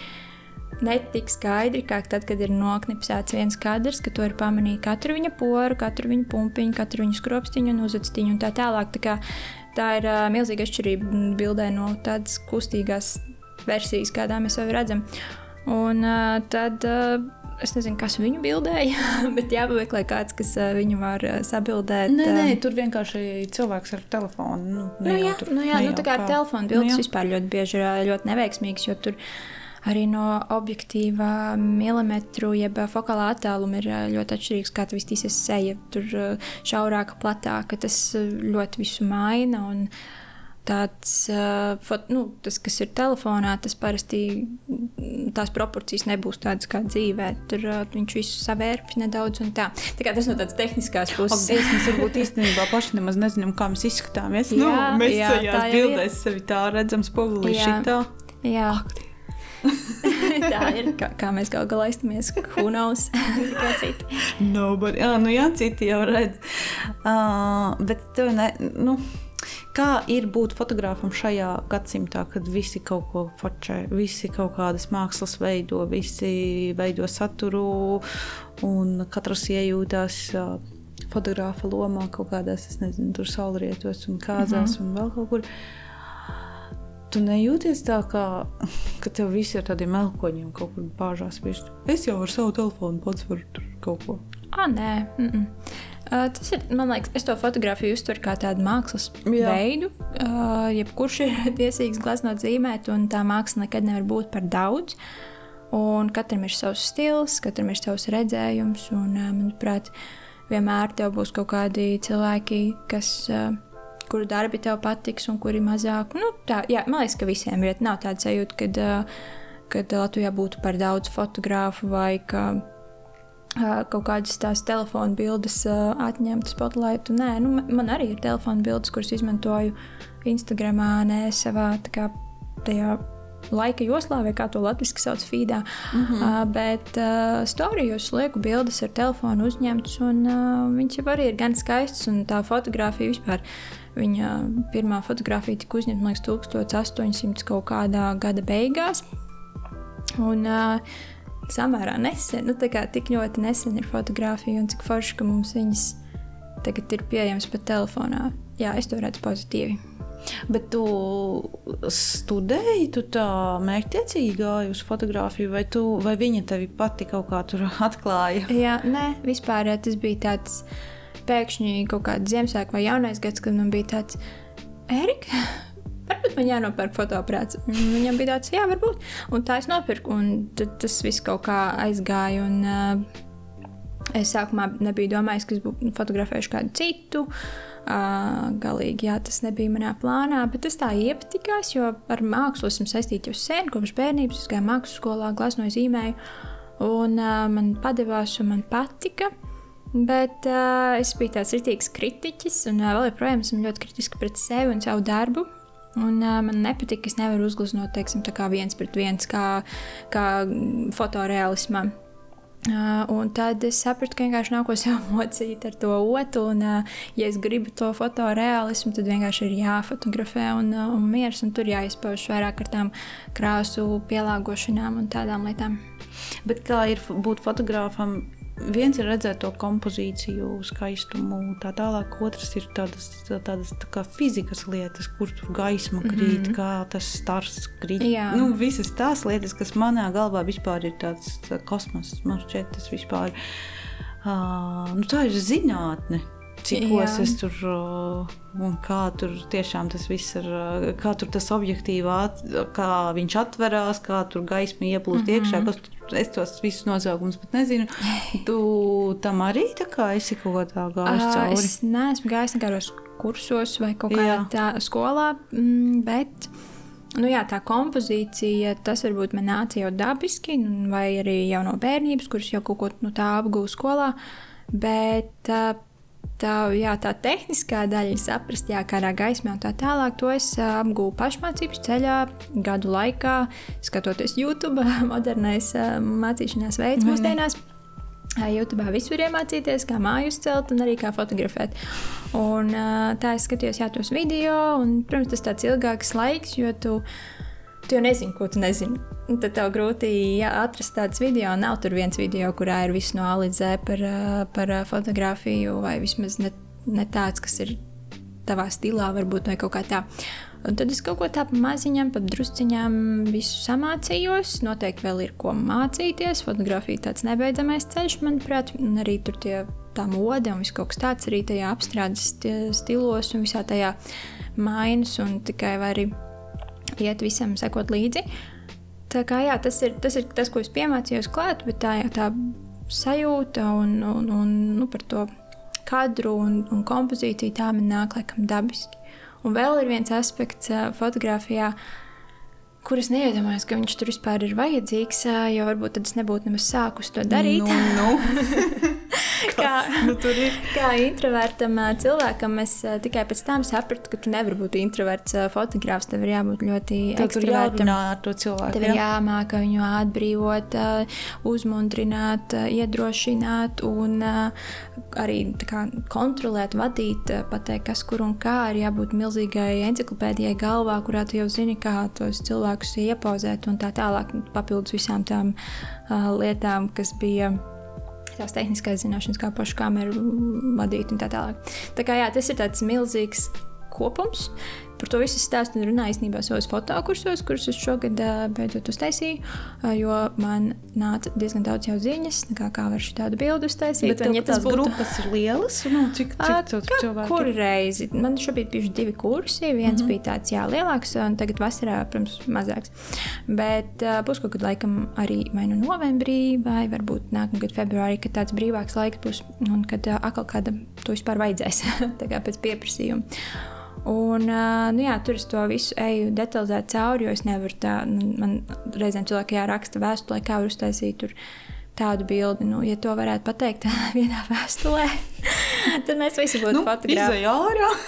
ne tik skaidri, kā tad, kad ir noknipsēts viens kadrs, ka to ir pamanīt katru viņa poru, katru viņa pumpiņu, katru viņa skropstiņu un uzrakstiņu un tā tālāk. Tā, kā, tā ir uh, milzīga atšķirība bildē no tādas kustīgās versijas, kādā mēs sevi redzam. Un uh, tad uh, es nezinu, kas viņu bildēja, bet jāpameklē kāds, kas viņu var sabildēt. Nē, nē, tur vienkārši cilvēks ar telefonu. Nu, Nu, jā, tur, nu, jā, nu, tā kā kā- telefona Nu, bildes jā. vispār ļoti bieži ir ļoti neveiksmīgas, jo tur arī no objektīva milimetru, jeb fokālā attāluma ir ļoti atšķirīgs, kā tas vistīsies seja. Tur šaurāka, platāka, tas ļoti visu maina. Un, uh, fot, nu, tas, kas ir telefonā, tas parasti mm, tās proporcijas nebūs tādas kā dzīvē. Tur viņš visu savērpj nedaudz un tā. tā tas no tādas tehniskās Ak, puses. Dievs, mēs varbūt īstenībā paši nemaz nezinām, kā mēs izskatāmies. Nu, Jā, mēs jā, tajās bildēs sevi tā redzam, spogulī šitā. Jā, tā ir. Kā, kā mēs gal galā iztamies, who knows? Tikai citi. Nobody. Jā, nu jā, citi jau redz. Uh, bet tev ne, nu, kā ir būt fotogrāfam šajā gadsimtā, kad visi kaut ko fočē, visi kaut kādas mākslas veido, visi veido saturu un katrs iejūtās fotogrāfa lomā kaut kādās, es nezinu, tur saulrietos un kāzās mm -hmm. un vēl kaut kur. Tu nejūties tā, kā, ka tev viss ir tādiem melkoņiem, kaut kur bāžās. Virs. Es jau ar savu telefonu pats varu tur kaut ko. Ah, nē, mm -mm. Uh, tas ir. Man liekas, es to fotografiju uztveru kā tādu mākslas Jā. Veidu. Uh, jebkurš ir tiesīgs glaznot zīmēt, un tā māksla nekad nevar būt par daudz. Un katram ir savs stils, katram ir savs redzējums. Un, uh, manuprāt, vienmēr tev būs kaut kādi cilvēki, kas. Uh, Kuru darbi tev patiks, un kuri mazāk. Nu, tā, jā, man liekas, ka visiem ir. Nav tāda sajūta, kad, uh, kad Latvijā būtu par daudz fotografu vai ka kaut kādas tās telefona bildes atņemtas spotlightu. Nē, nu, ma- man arī ir telefona bildes, kuras izmantoju Instagramā, ne savā kā, tajā laika joslā, vai kā to latviešu sauc, feedā. Mm -hmm. uh, bet uh, storijos lieku bildes ar telefonu uzņemtas, un uh, viņas jau arī ir gan skaistas, un tā fotografija vispār. Viņa pirmā fotografija tika uzņemta, man liekas, 1800 kaut kādā gada beigās. Un, uh, samērā nesen, nu, tā kā tik ļoti nesen ir fotografija, un cik forši, ka mums viņas tagad ir pieejamas pat telefonā. Jā, es to redzu pozitīvi. Bet tu studēji, tu tā mērķtiecīgi gāji uz fotografiju, vai, tu, vai viņa tevi pati kaut kā tur atklāja? Jā, nē, vispār eh, tas bija tāds pēkšņi kaut kāds Ziemassvētku vai jaunais gads, kad man bija tāds Erika. Varbūt man jānopērk fotoaparāts. Un Viņam bija tāds, jā, varbūt. Un tā es nopirku, un tas viss kaut kā aizgāja. Un, uh, es sākumā nebiju domājis, ka es būšu fotografējuši kādu citu. Uh, galīgi, jā, tas nebija manā plānā, bet tas tā iepatikās, jo ar mākslu esmu saistīta jau sen, kopš bērnības. Es gāju mākslas skolā, glaznoju, zīmēju, un uh, man padevās, un man patika. Bet uh, es biju tāds rītīgs kritiķis, un uh, vēl joprojām esmu ļoti kritiski pret sevi un savu darbu. Un, uh, man nepatīk, ka es nevaru uzgleznot, teiksim, tā kā viens pret viens, kā, kā fotoreālismā. Uh, un tad es sapratu, ka vienkārši nav ko sev mocīt ar to otru. Un, uh, ja es gribu to fotoreālismu, tad vienkārši ir jāfotografē un, uh, un miers. Un tur jāizpauž vairāk ar tām krāsu pielāgošanām un tādām lietām. Bet kā ir būt fotogrāfam? Viens ir redzēt to kompozīciju, skaistumu, tā tālāk. Otrs ir tādas, tādas tā fizikas lietas, kur tur gaisma krīt, mm -hmm. kā tas stars krīt. Jā. Nu, visas tās lietas, kas manā galvā vispār ir tāds tā, kosmos, man šķiet, tas vispār uh, nu, tā ir zinātne. Cikos Jā. es tur un kā tur tiešām tas viss ir, kā tur tas objektīvā, kā viņš atverās, kā tur gaisma ieplūst mm -hmm. iekšā. Kas, es tos visus nosaukumus pat nezinu. Tu tam arī tā kā esi kaut kā tā gājis cauri? Es neesmu gājis nekādos kursos vai kaut kādā tā skolā, mm, bet. Nu, jā, tā kompozīcija, tas varbūt man nāca jau dabiski, vai arī jau no bērnības, kuras jau kaut ko nu, tā apgūstu skolā. Bet uh, tā, jā, tā tehniskā daļa, saprast, jā, kādā gaismā un tā tālāk, to es apgūstu pašmācības ceļā, gadu laikā, skatoties YouTube, modernais mācīšanās veids mūsdienās. YouTube visu var iemācīties, kā māju uzcelt un arī kā fotografēt. Un, tā es skatījos jā, tos video, un, protams, tas tāds ilgāks laiks, jo tu tu jau nezini, ko tu nezini. Un tad tev grūti jā, atrast tādas video. Nav tur viens video, kurā ir viss no A līdz Z par, par fotografiju, vai vismaz ne, ne tāds, kas ir tavā stilā, varbūt vai kaut kā tā. Un tad es kaut ko tādu maziņam, pat drusciņām visu samācījos. Noteikti vēl ir ko mācīties. Fotografija ir tāds nebeidzamais ceļš, manuprāt, un arī tur tie tā mode un viss kaut kas tāds arī tajā apstrādes stilos un visā tajā mainas un tikai vai arī iet visam sekot līdzi. Tā kā, jā, tas, ir, tas ir tas, ko es piemācījos klāt, bet tā jau tā sajūta un, un, un nu, par to kadru un, un kompozīciju tā man nāk laikam dabiski. Un vēl ir viens aspekts fotografijā, kuras neiedomājos, ka viņš tur vispār ir vajadzīgs, jo varbūt tad es nebūtu nemaz sākus to darīt. Nu, nu. kā, nu, kā introvertam cilvēkam, es tikai pēc tam sapratu, ka tu nevari būt introverts fotogrāfs. Tev ir jābūt ļoti ekstravertam. cilvēku. Tev ir jā. jāmāk viņu atbrīvot, uzmundrināt, iedrošināt un arī kā, kontrolēt, vadīt, pateikt, kas kur un kā. Ir jābūt milzīgai encyklopēdijai galvā, kurā tu jau zini, kā tos cilvēkus iepauzēt un tā tālāk, papildus visām tām uh, lietām, kas bija tās tehniskās zināšanas, kā pašu kameru vadīt un tā tālāk. Tā kā jā, tas ir tāds milzīgs kopums. Par to visu stāstu un runāju īstenībā savos fotokursos, kurus es šogad beidzot uztaisīju, jo man nāca diezgan daudz jau ziņas, kā, kā var šādu bildi uztaisīt. Bet, un, ja tas būtu... grupas ir lielas, nu, cik, cik cilvēki? Kur reizi? Man šobrīd bija divi kursi, viens mm -hmm. bija tāds, jā, lielāks, un tagad vasarā, protams, mazāks. Bet uh, būs kaut kad laikam arī vai nu novembrī, vai varbūt nākamgad februārī, kad tāds brīvāks laiks būs, un kad uh, atkal kāda to vispār vajadzēs, pēc pieprasījuma. Un, nu jā, tur es to visu eju detalizēti cauri, jo es nevaru tā, nu, man reizēm cilvēki jāraksta vēstulē, kā var uztaisīt tādu bildi. Nu, ja to varētu pateikt vienā vēstulē, tad mēs visi būtu nu, fotogrāfi.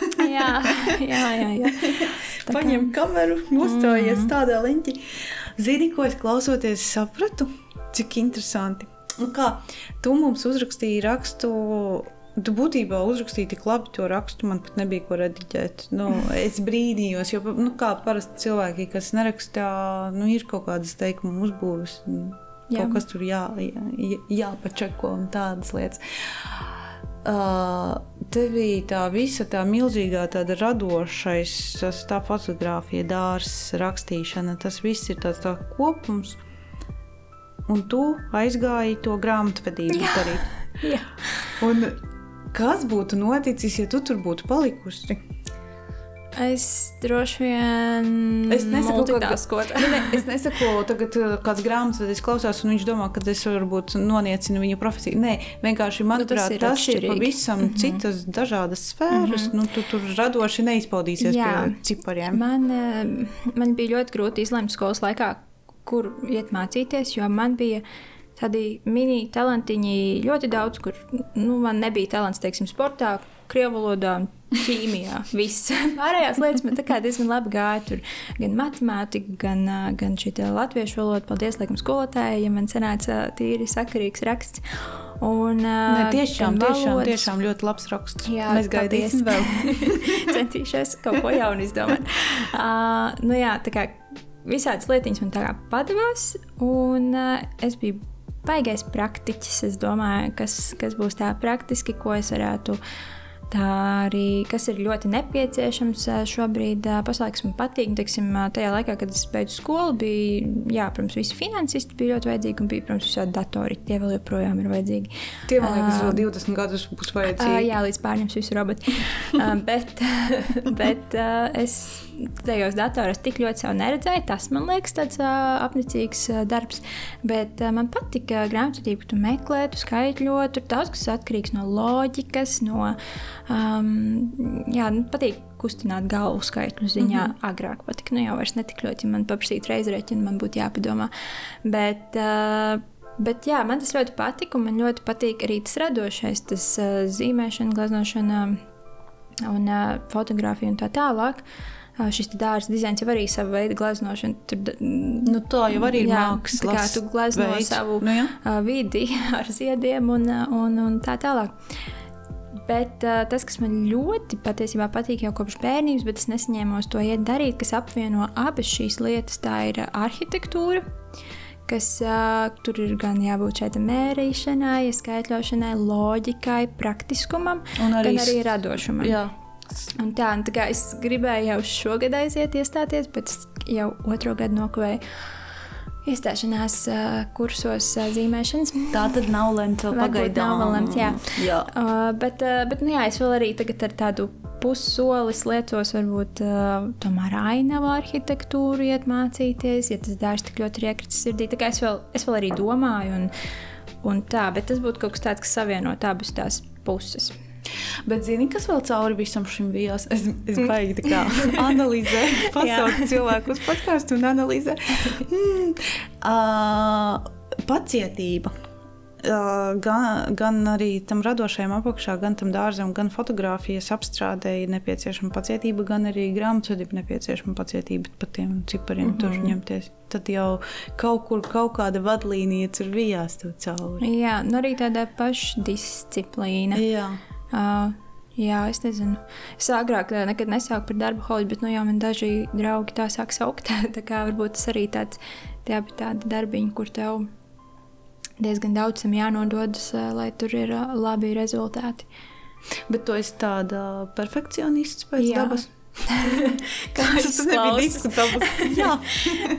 jā, jā, jā, jā. Tā Paņem kā... kameru, nostājies mm. tādā leņķī. Zini, ko es klausoties sapratu? Cik interesanti. Nu kā, tu mums uzrakstīji rakstu Tu būtībā uzrakstīji tik labi to rakstu, man pat nebija ko rediģēt. Nu, es brīnījos, jo, nu, kā parasti cilvēki, kas nerakstā, nu, ir kaut kādas teikuma uzbūves. Jā. Kaut kas tur jā, jā, jāpačako un tādas lietas. Uh, tevī tā visa tā milzīgā, tāda radošais, tas, tā fotografija, dārsts, rakstīšana, tas viss ir tāds tā kopums. Un tu aizgāji to grāmatvedību darīt. Jā. Un Kas būtu noticis, ja tu tur būtu palikusi? Es droši vien. Es nesaku, ka, ne, es nesaku, tagad uh, kāds grāmatvedis klausās, un viņš domā, ka es varbūt noniecinu viņu profesiju. Nē, vienkārši manuprāt, nu, tas, tas ir pavisam mm -hmm. citas, dažādas sfēras. Mm -hmm. nu, tu tur radoši neizpaudīsies Jā. pie cipariem. Man, eh, man bija ļoti grūti izlemt skolas laikā, kur iet mācīties, jo man bija tādi mini talantiņi ļoti daudz, kur nu, man nebija talants, teiksim, sportā, krievu valodā. Ķīmijā, viss. Pārējās lietas man diezgan labi gāja. Tur gan matemātika, gan, gan šī latviešu valoda. Paldies, laikam, skolotājai, ja man sanāca tīri sakarīgs raksts. Un, ne, tiešām, tiešām, tiešām ļoti labs raksts. Jā, Mēs gaidīsim vēl. Centīšos kaut ko jaunu izdomāt. Uh, nu jā, tā kā visādas lietiņas man tā kā padavās, un uh, es biju baigais praktiķis. Es domāju, kas, kas būs tā praktiski, ko es varētu Tā arī, kas ir ļoti nepieciešams šobrīd pasaulē, kas man patīk, teiksim, tajā laikā, kad es beidzu skolu, bija, jā, protams, visi finansisti bija ļoti vajadzīgi, un bija, protams, visādi datori, tie vēl joprojām ir vajadzīgi. Tie, man liekas, vēl 20 gadus būs vajadzīgi. Uh, jā, līdz pārņems visu roboti. uh, bet bet uh, es tajos datoros tik ļoti sev neredzēju, tas man liekas tāds uh, apnicīgs uh, darbs, bet uh, man patika grāmatvedība, tu meklē, tu skaitļot, tur daudz kas atkarīgs no loģikas, no Um, jā, nu, patīk kustināt galvu skaitļu ziņā. Mm -hmm. Agrāk patika, nu jau vairs netik ļoti, ja man paprasītu reizreķinu, man būtu jāpadomā. Bet, uh, Bet jā, man tas ļoti patīk, un man ļoti patīk arī tas radošais, tas uh, zīmēšana, glaznošana un uh, fotografija un tā tālāk. Uh, šis dārza dizains jau arī sava veida glaznošana. Tur, nu, tā jau arī ir mākslas. Tā kā tu glazno veids. savu nu, jā. vidi ar ziediem un, un, un tā tālāk. Bet uh, tas, kas man ļoti patiesībā patīk jau kopš bērnības, bet es nesaņēmos to iet darīt, kas apvieno abas šīs lietas, tā ir arhitektūra. Kas uh, tur ir gan jābūt šai mērīšanai, skaitļošanai, loģikai, praktiskumam, un arī, arī radošumam. Jā. Un tā, un tā kā es gribēju jau šogad aiziet, iestāties, bet jau otro gadu nokavēju iestāšanās uh, kursos uh, zīmēšanas. Tā tad nav lemta pagaidām. Nav lemts, jā. jā. Uh, bet, uh, bet nu, jā, es vēl arī tagad ar tādu pussolis lietos, varbūt uh, tomēr ainavu arhitektūru iet mācīties, ja tas dārsts tik ļoti ir iekritis sirdī. Tā kā es vēl, es vēl arī domāju, un, un tā, bet tas būtu kaut kas tāds, kas savienot abas tās puses. Bet, zini, kas vēl cauri visam šim bija? Es, es baigi tā kā analizēju, pasaules cilvēku uz podkāstu un analizēju. Mm, uh, pacietība. Uh, gan, gan arī tam radošajam apakšā, gan tam dārzam, gan fotografijas apstrādēji nepieciešama pacietība, gan arī grāmatvedība nepieciešama pacietība pat tiem cipariem mm -hmm. tur ņemties. Tad jau kaut kur kaut kāda vadlīnija tur vijās cauri. Jā, nu arī tāda pašdisciplīna. Jā. Uh, Jā, es nezinu. Es agrāk nekad nesāku par darbu hobiju, bet nu, jau man daži draugi tā sāk saukt. tā kā varbūt tas arī tāds tā tādi darbiņi, kur tev diezgan daudz jānododas, lai tur ir labi rezultāti. Bet tu esi tāda perfekcionists pēc Jā. dabas. Kā tas nebija diskutabls. jā,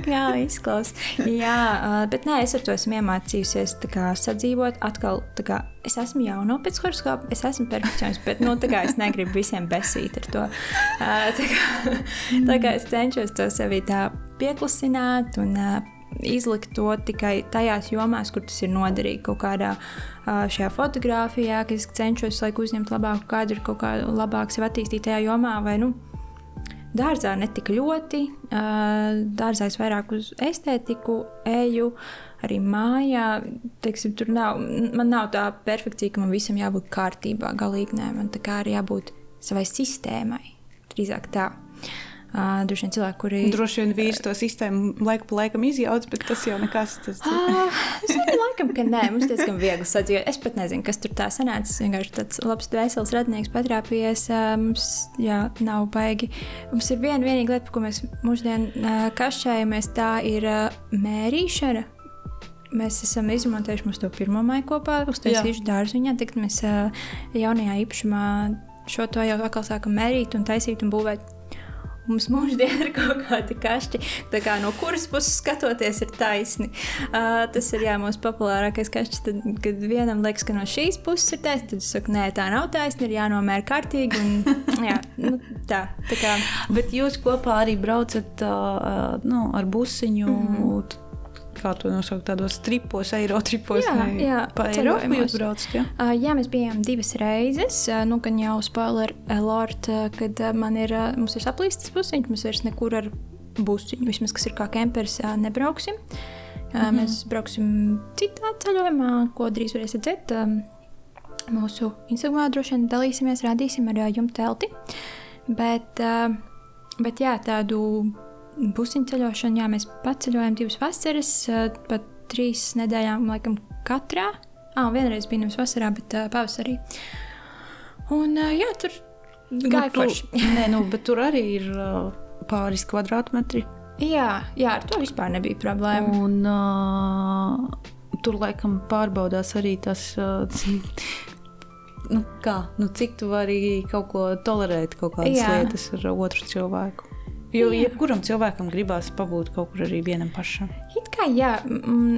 jā izklausās. Jā, bet nē, es ar to esmu iemācījusies kā, sadzīvot. Atkal, kā, es esmu jauna pēc horoskopa, es esmu perfekcionists, bet nu, kā, es negribu visiem besīt ar to. Tā kā, tā kā es cenšos to sevi tā pieklusināt un izlikt to tikai tajās jomās, kur tas ir noderīgi. Kaut kādā šajā fotografijā, kas cenšos laiku uzņemt labāku kadru, kaut kā labāk sev attīstīt tajā jomā, vai nu, Dārzā netik ļoti, dārzā es vairāk uz estētiku eju, arī mājā. Teiksim, tur nav, man nav tā perfekcija, ka man visam jābūt kārtībā, galīgi nē, man tā kā arī jābūt savai sistēmai. Drīzāk tā. Uh, droši vien cilvēki, kuri. Droši vien vīrs to sistēmu laiku pa laikam izjauc, bet tas jau nekas. Tas... Uh, es domāju, ka nē, mums diezgan viegli sadzīvot. Es pat nezinu, kas tur tā sanāca. Es vienkārši tāds labs dvēseles radinieks patrāpījies. Uh, mums, jā, nav baigi. Mums ir viena vienīga lieta, ko mēs mūždien uh, kašķējamies, tā ir uh, mērīšana. Mēs esam izmantojuši mūsu pirmo māju kopā, uztaisījuši dārziņā. Tagad mēs jaunajā īpašumā šo to jau atkal sākam mērīt un taisīt un būvēt Mums mūždien ir kaut kādi kašķi, tā kā no kuras puses skatoties, ir taisni. Uh, tas ir jā, mūsu populārākais kašķis. Tad, kad vienam liekas, ka no šīs puses ir taisni, tad es saku, nē, tā nav taisna, ir jānomēr kārtīgi. Un, jā, nu, tā, tā kā. Bet jūs kopā arī braucat uh, nu, ar busiņu. Mm -hmm kā to nosaukt, tādos tripos, eiro tripos. Jā, jā pa Eiropu jūs braucat. Ja? Uh, jā, mēs bijām divas reizes. Uh, nu, gan jau spoiler alert, uh, kad uh, man ir, uh, mums ir saplīstas pusiņš, mums vairs nekur ar busiņu, vismaz kas ir kā kemperis, uh, nebrauksim. Uh, mm -hmm. Mēs brauksim citā ceļojumā, ko drīz varēsiet redzēt. Um, mūsu Instagramā droši vien dalīsimies, rādīsim ar uh, jumta telti. Bet, uh, bet jā, tādu busiņu ceļošanu, jā, mēs paceļojam divas vasaras, pat trīs nedēļām, laikam, katrā. Ah, vienreiz bija nevis vasarā, bet uh, pavasarī. Un, uh, jā, tur gāja nu, forši. nē, nu, bet tur arī ir uh, pāris kvadrātmetri. Jā, jā, ar to vispār nebija problēma. Un, uh, tur laikam pārbaudās arī tas. Uh, nu, kā, nu, cik tu vari kaut ko tolerēt, kaut kādas Jā. lietas ar otru cilvēku. Jo jebkuram cilvēkam gribās pabūt kaut kur arī vienam pašam. It kā jā,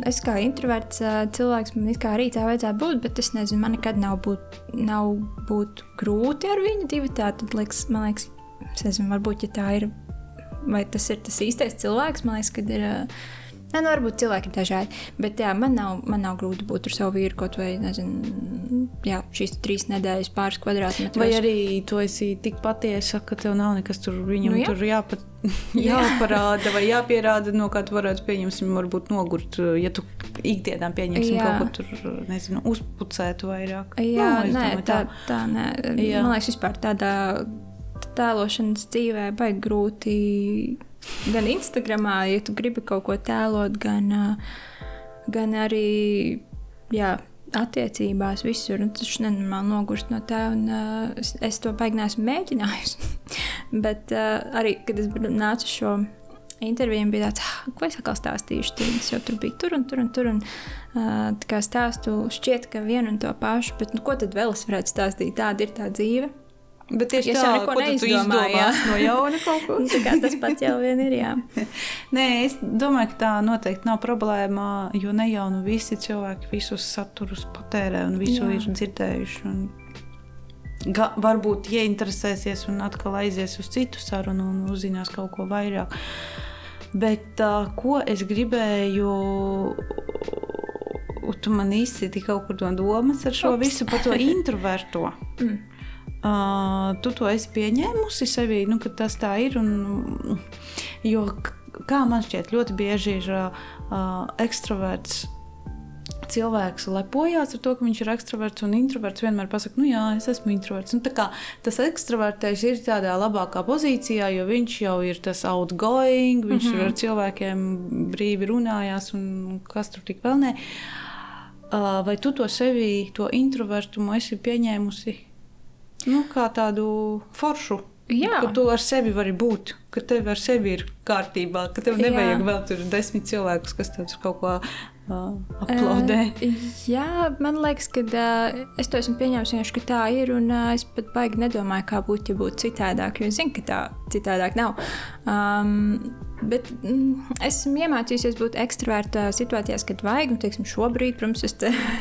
es kā introverts cilvēks, man kā arī tā vajadzētu būt, bet es nezinu, man nekad nav būt, nav būt grūti ar viņu divu. Tā tad liekas, man liekas, es nezinu, varbūt ja tā ir, vai tas ir tas īstais cilvēks, man liekas, kad ir. Nē, nu, varbūt cilvēki ir dažādi. Bet jā, man nav, man nav grūti būt ar savu vīru kaut vai, nezinu, jā, šīs trīs nedēļas pāris kvadrātmetros. Vai arī tu esi tik patiesa, ka tev nav nekas tur viņam nu, jā. tur jāpat, jāparāda vai jāpierāda, no kā tu varētu pieņemsim, varbūt nogurt, ja tu ikdienā pieņemsim jā. kaut ko tur, nezinu, uzpucētu vairāk. Jā, nu, nē, domāju, tā, tā, tā nē. Jā. Man liekas, vispār tādā tēlošanas dzīvē baigi grūti gan Instagramā, ja tu gribi kaut ko tēlot, gan, gan arī jā, attiecībās, visur. Tas nenormāli nogurst no tā, un uh, es to baigi neesmu mēģinājusi. Bet uh, arī, kad es nācu šo interviju, bija tāds, ah, ko es atkal stāstīšu. Tad es jau tur biju tur un tur un tur. Un, uh, tā kā stāstu šķiet, ka vienu un to pašu, bet nu, ko tad vēl es varētu stāstīt? Tāda ir tā dzīve. Bet tieši es tā, neko neizdomāju. No jauna kaut ko. Nu, tas pats jau vien ir. Jā. Nē, es domāju, ka tā noteikti nav problēma, jo ne jau nu visi cilvēki visus saturus patērē un visu jā. ir dzirdējuši. Un... Ga, varbūt ieinteresēsies un atkal aizies uz citu sarunu un uzzinās kaut ko vairāk. Bet uh, ko es gribēju tu man izsiti kaut kur no domas ar šo Ups. visu par to introverto. Mm. Uh, tu to esi pieņēmusi sevī, nu, ka tas tā ir. Un, jo, kā man šķiet, ļoti bieži ir uh, ekstraverts cilvēks lepojas ar to, ka viņš ir ekstraverts un introverts. Vienmēr pasakā, nu jā, es esmu introverts. Nu, kā, tas ekstravertais ir tādā labākā pozīcijā, jo viņš jau ir tas outgoing, viņš mm -hmm. ar cilvēkiem brīvi runājās un kas tur tik vēl. Uh, vai tu to sevi, to introvertumu esi pieņēmusi nu, kā tādu foršu. Jā. Ka tu ar sevi vari būt, ka tev ar sevi ir kārtībā, ka tev nevajag Jā. vēl tur desmit cilvēkus, kas tev kaut ko uh, aplaudē. Uh, jā, man liekas, ka uh, es to esmu pieņēmis, ka tā ir. Un uh, es pat baigi nedomāju, kā būtu, ja būtu citādāk. Jo es zinu, ka tā citādāk nav. Um, Bet mm, esmu iemācījusies būt ekstraverta situācijās, kad vajag. Nu, teiksim, šobrīd, protams, es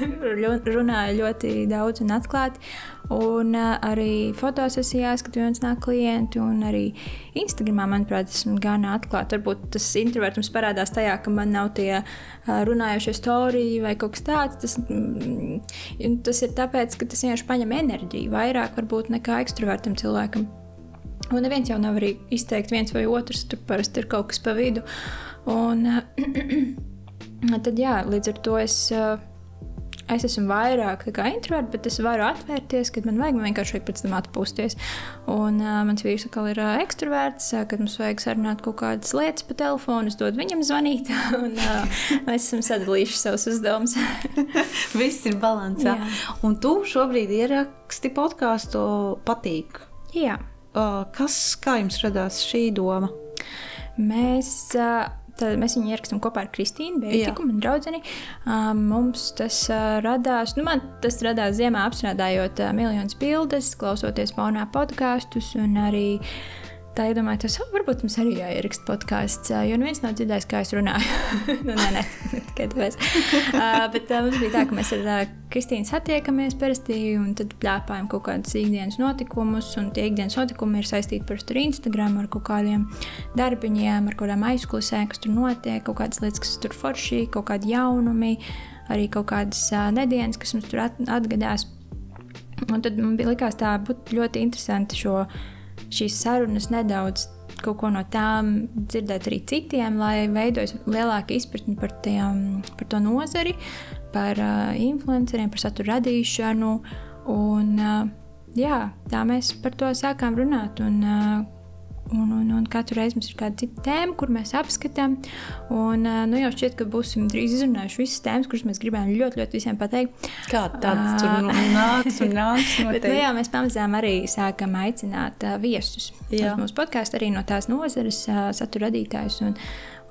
runāju ļoti daudz un atklāti. Un arī fotosesijās, kad viens nāk klienti, un arī Instagramā, manuprāt, esmu gan atklāta. Varbūt tas introvertums parādās tajā, ka man nav tie runājošie storiji vai kaut kas tāds. Tas, mm, tas ir tāpēc, ka tas vienkārši paņem enerģiju vairāk varbūt nekā ekstravertam cilvēkam. Un neviens jau nav arī izteikt viens vai otrs, tur parasti ir kaut kas pa vidu. Un, tad, jā, līdz ar to es, es esmu vairāk introverts, bet es varu atvērties, kad man vajag man vienkārši vajag pēc tam atpūsties. Un uh, mans vīrs atkal ir uh, ekstraverts, uh, kad mums vajag sarunāt kaut kādas lietas pa telefonu, es dodu viņam zvanīt, un uh, mēs esam sadalījuši savus uzdevumus. Viss ir balansā. Jā. Un tu šobrīd ieraksti podkāstu patīk. Jā. Kas, kā jums radās šī doma? Mēs, tad, mēs viņu ierakstām kopā ar Kristīnu, Bētiku, manu draugu. Mums tas radās, nu, man tas radās ziemā apstrādājot miljonus bildes, klausoties fonā podkāstus un arī tā iedomājos, tas oh, varbūt mums arī jāieraksta podkāsts, jo neviens nav dzirdējis, kā es runāju. nu, nē, nē, tikai tāpēc. uh, bet uh, mums bija tā, ka mēs ar uh, Kristīnu satiekamies parasti un tad plēpājam kaut kādus ikdienas notikumus. Un tie ikdienas notikumi ir saistīti parasti ar Instagram, ar kaut kādiem darbiņiem, ar kaut kādām aizkulisēm, kas tur notiek, kaut kādas lietas, kas tur forši, kaut kādi jaunumi, arī kaut kādas uh, nedēļas, kas mums tur at atgadās. Un tad man bija likās tā būtu ļoti interesanti šo šīs sarunas nedaudz kaut ko no tām dzirdēt arī citiem, lai veidojas lielāka izpratne par, tiem, par to nozari, par uh, influenceriem, par satura radīšanu. Un, uh, jā, tā mēs par to sākām runāt. Un, uh, Un, un, un katru reizi mums ir kāda cita tēma, kur mēs apskatām. Un, nu, jau šķiet, ka būsim drīz izrunājuši visas tēmas, kuras mēs gribējām ļoti, ļoti visiem pateikt. Kā tāds tur nu nāks un nāks. Bet, nu, jā, mēs pamazām arī sākam aicināt uh, viesus. Mūsu podkāstu arī no tās nozares uh, satura radītājus. Un,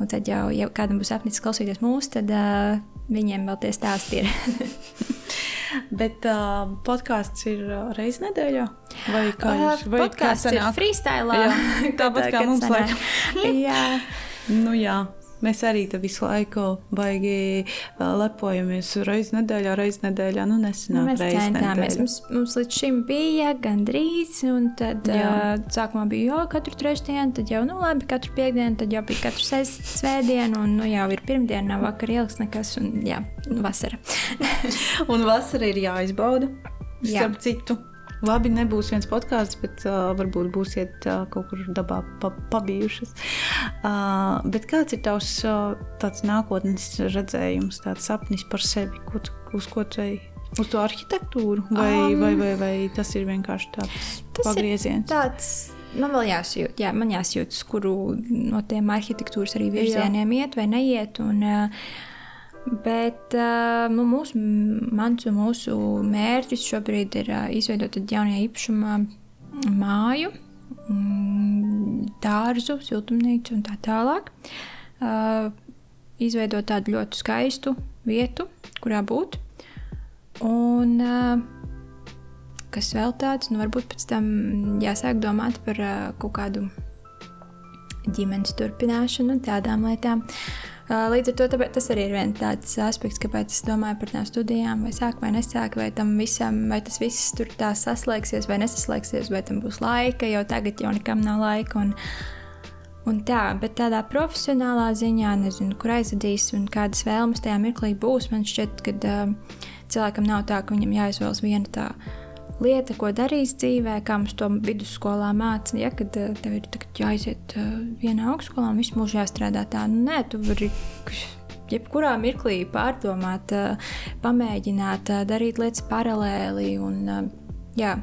un tad jau, ja kādam būs apnicis klausīties mūsu, tad uh, viņiem vēl tie stāsti ir. Bet uh, podkāsts ir uh, reizes nedēļā. Vai kā jūs uh, podkāsts ir freestyle? Tāpat kā mums laikam. jā. Nu jā. Mēs arī visu laiku baigi lepojamies. Reizē nedēļā, reizē nedēļā. Nu, nesenāk, mēs centāmies. Mums, mums līdz šim bija gandrīz, un tad jā. uh, sākumā bija jau katru trešdienu, tad jau nu, labi, katru piekdienu, tad jau bija katru svētdienu, un nu, jau ir pirmdiena, nav vakar ieliks nekas, un jā, vasara. un vasara ir jāizbauda. Jā. Starp citu. Labi, nebūs viens podkāsts, bet uh, varbūt būsiet uh, kaut kur dabā pa, pabijušas. Uh, bet kāds ir tavs uh, nākotnes redzējums, tāds sapnis par sevi, ko tu, uz ko tu ej? Uz to arhitektūru, vai, um, vai, vai, vai tas ir vienkārši tāds pagrieziens? Tāds man vēl jāsajūt, jā, man jāsajūt, kuru no tiem arhitektūras arī virzieniem jā. iet vai neiet. Un, uh, Bet nu, mūsu, mans un mūsu mērķis šobrīd ir izveidot jaunajā īpašumā māju, mm, dārzu, siltumnīcu un tā tālāk. Izveidot tādu ļoti skaistu vietu, kurā būt. Un kas vēl tāds, nu varbūt pēc tam jāsāk domāt par kaut kādu ģimenes turpināšanu, tādām lietām. Uh, Līdz ar to tāpēc, tas arī ir viens tāds aspekts, kāpēc es domāju par tām studijām, vai sāk vai nesāk, vai tam visam, vai tas viss tur tā saslēgsies vai nesaslēgsies, vai tam būs laika, jo tagad jau nekam nav laika. Un, un tā, bet tādā profesionālā ziņā, nezinu, kur aizvedīs un kādas vēlmes tajā mirklī būs, man šķiet, ka uh, cilvēkam nav tā, ka viņam jāizvēlas viena tāda lieta, ko darīs dzīvē, kā mums to vidusskolā mācīja, ja, kad eh, tev ir jāiziet eh, vienā augstskolā un visu mūžu jāstrādā tā. Nu, nē, tu vari jebkurā mirklī pārdomāt, eh, pamēģināt darīt lietas paralēli un jā.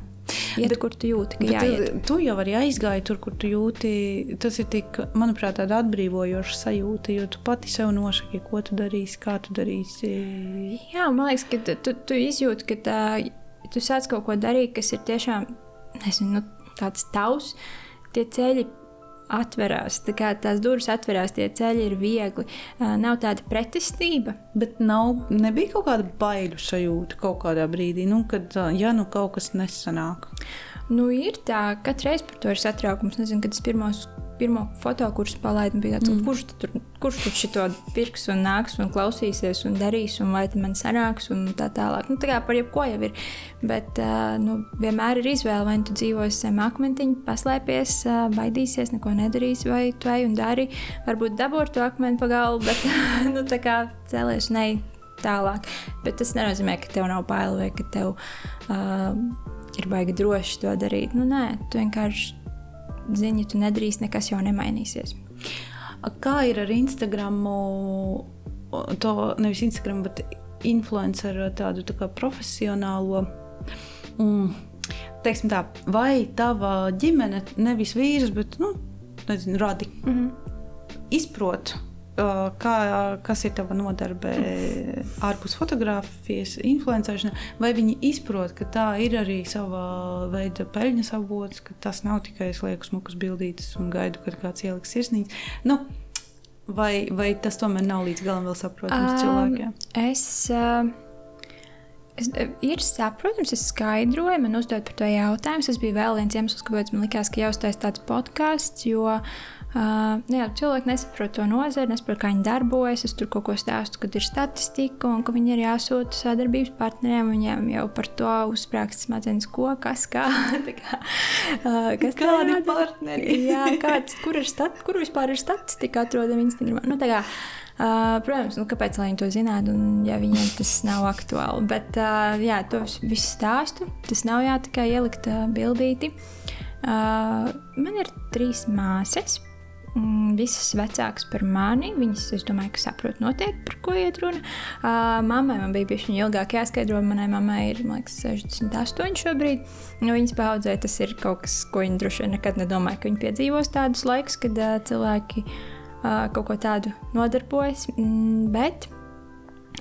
Iet, bet, kur tu jūti, ka jāiet. Tu jau arī aizgāji tur, kur tu jūti. Tas ir tik, manuprāt, tāda atbrīvojoša sajūta, jo tu pati sev nosaki, ko tu darīsi, kā tu darīsi. Jā, man liekas, ka tu, tu izjūti, ka tā tu sāc kaut ko darīt, kas ir tiešām nezinu, nu, tāds tavs, tie ceļi atverās. Tā kā tās durvis atverās, tie ceļi ir viegli. Uh, nav tāda pretestība. Bet nav, nebija kaut kāda bailu sajūta kaut kādā brīdī, nu, kad ja nu kaut kas nesanāk. Nu, ir tā, ka katru reizi par to ir satraukums. Nezinu, kad es pirmos pirmo fotokursu palaidu, bija tāds, mm. kurš tur, kurš tur šito pirks un nāks un klausīsies un darīs, un vai man sanāks, un tā tālāk. Nu, tā kā par jebko jau ir. Bet nu, vienmēr ir izvēle, vai nu tu dzīvosi zem akmentiņa, paslēpies, baidīsies, neko nedarīsi, vai tu ej un dari. Varbūt dabū to akmeni pa galvu, bet nu, tā kā cēlies ne tālāk. Bet tas nenozīmē, ka tev nav bail vai ka tev uh, ir baigi droši to darīt. Nu, nē, tu vienkārši zini, tu nedrīkst, nekas jau nemainīsies. Kā ir ar Instagram? To nevis Instagram, bet influenceru tādu tā profesionālo. Mm, teiksim tā, vai tava ģimene, nevis vīrs, bet nu, nezinu, radi, mm -hmm. izprot kā, kas ir tava nodarbe ārpus fotografijas, influencēšana, vai viņi izprot, ka tā ir arī sava veida peļņas avots, ka tas nav tikai es lieku smukas bildītas un gaidu, kad kāds ieliks sirsnīgs. Nu, vai, vai tas tomēr nav līdz galam vēl saprotams um, cilvēkiem? Es, uh... Es, ir saprotams, es skaidroju, man uzdod par to jautājumu. Tas bija vēl viens iemesls, kāpēc man likās, ka jāuztais tāds podkāsts, jo uh, Uh, jā, cilvēki nesaprot to nozari, nesaprot, kā viņi darbojas. Es tur kaut ko stāstu, kad ir statistika un ka viņi ir jāsūta sadarbības partneriem. Viņiem jau par to uzsprāgst smadzenes, ko, kas, kā. kā uh, kas Kādi ir partneri? jā, kāds, kur, ir stat, kur vispār ir statistika atrodama Instagram. Nu, kā, Uh, protams, nu, kāpēc viņi to zinātu, ja viņiem tas nav aktuāli. Bet uh, jā, to visu stāstu. Tas nav jā, tikai ielikt uh, bildīti. Uh, man ir trīs māsas. Mm, visas vecākas par mani. Viņas, es domāju, ka saprot noteikti, par ko iet runa. Uh, mammai man bija bijusi ilgāk jāskaidro. Manai mammai ir liekas, 68 šobrīd. Nu, viņas paudzē tas ir kaut kas, ko viņa droši vien nekad nedomāja, ka viņa piedzīvos tādus laikus, kad uh, cilvēki uh, kaut ko tādu nodarbojas. Mm, bet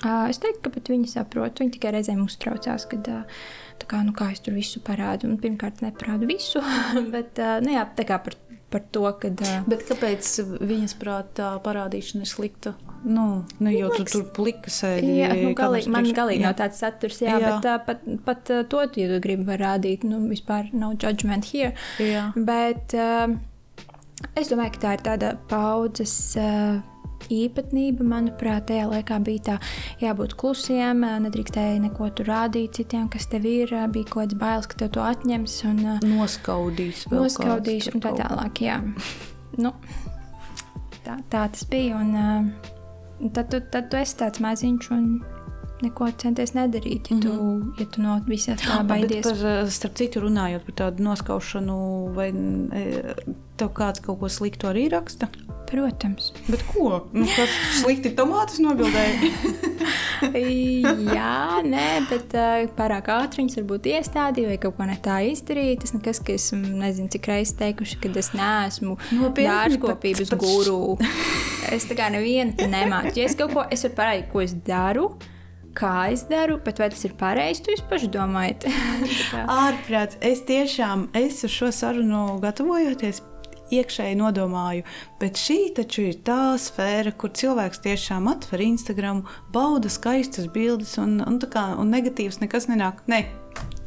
uh, es teiktu, ka pat viņi saprot. Viņi tikai reizēm uztraucās, kad. Uh, Kā, nu, kā es tur visu parādu? Un, pirmkārt, neparādu visu, bet nu, jā, par par to, ka. Bet kāpēc viņas prātā parādīšana ir slikta? nu, nu jau tu tur plika sēdi. Jā, nu, galīgi, man galīgi jā. nav tāds saturs, jā, Jā. bet uh, pat, pat uh, to, ja tu gribi var rādīt, nu, vispār nav judgment here. Jā. Bet uh, es domāju, ka tā ir tāda paudzes. Uh, Īpatnība, manuprāt, tajā laikā bija tā, jābūt klusiem, nedrīkstēja neko tur rādīt citiem, kas tev ir. Bija kaut kāds bailes, ka tev to atņems un Noskaudīs. noskaudīs un tā tālāk. Jā. Nu, tā, tā tas bija. Un, tad, tu, tad tu esi tāds maziņš un neko centies nedarīt, ja, tu, mm -hmm. ja tu no visa tā baidies. Par, starp citu, runājot par tādu noskaušanu, vai tev kāds kaut ko sliktu arī raksta? Protams. Bet ko? Nu, kas slikti tomātus nobildēja? Jā, nē, bet uh, pārāk ātri viņas varbūt iestādīja vai kaut ko ne tā izdarīja. Tas nekas, ka esmu nezinu, cik reizes teikuši, ka es neesmu Nopietni, dārzkopības pat- guru. Es tā kā nevienu te nemāku. Ja es kaut ko es varu parādīt, ko es daru. Kā es daru, bet vai tas ir pareizi, jūs paši domājat? Ārprāts, es tiešām es uz šo sarunu gatavojoties. Iekšēji nodomāju, bet šī taču ir tā sfēra, kur cilvēks tiešām atver Instagram, bauda skaistas bildes, un, un, kā, un negatīvs nekas nenāk. Nē,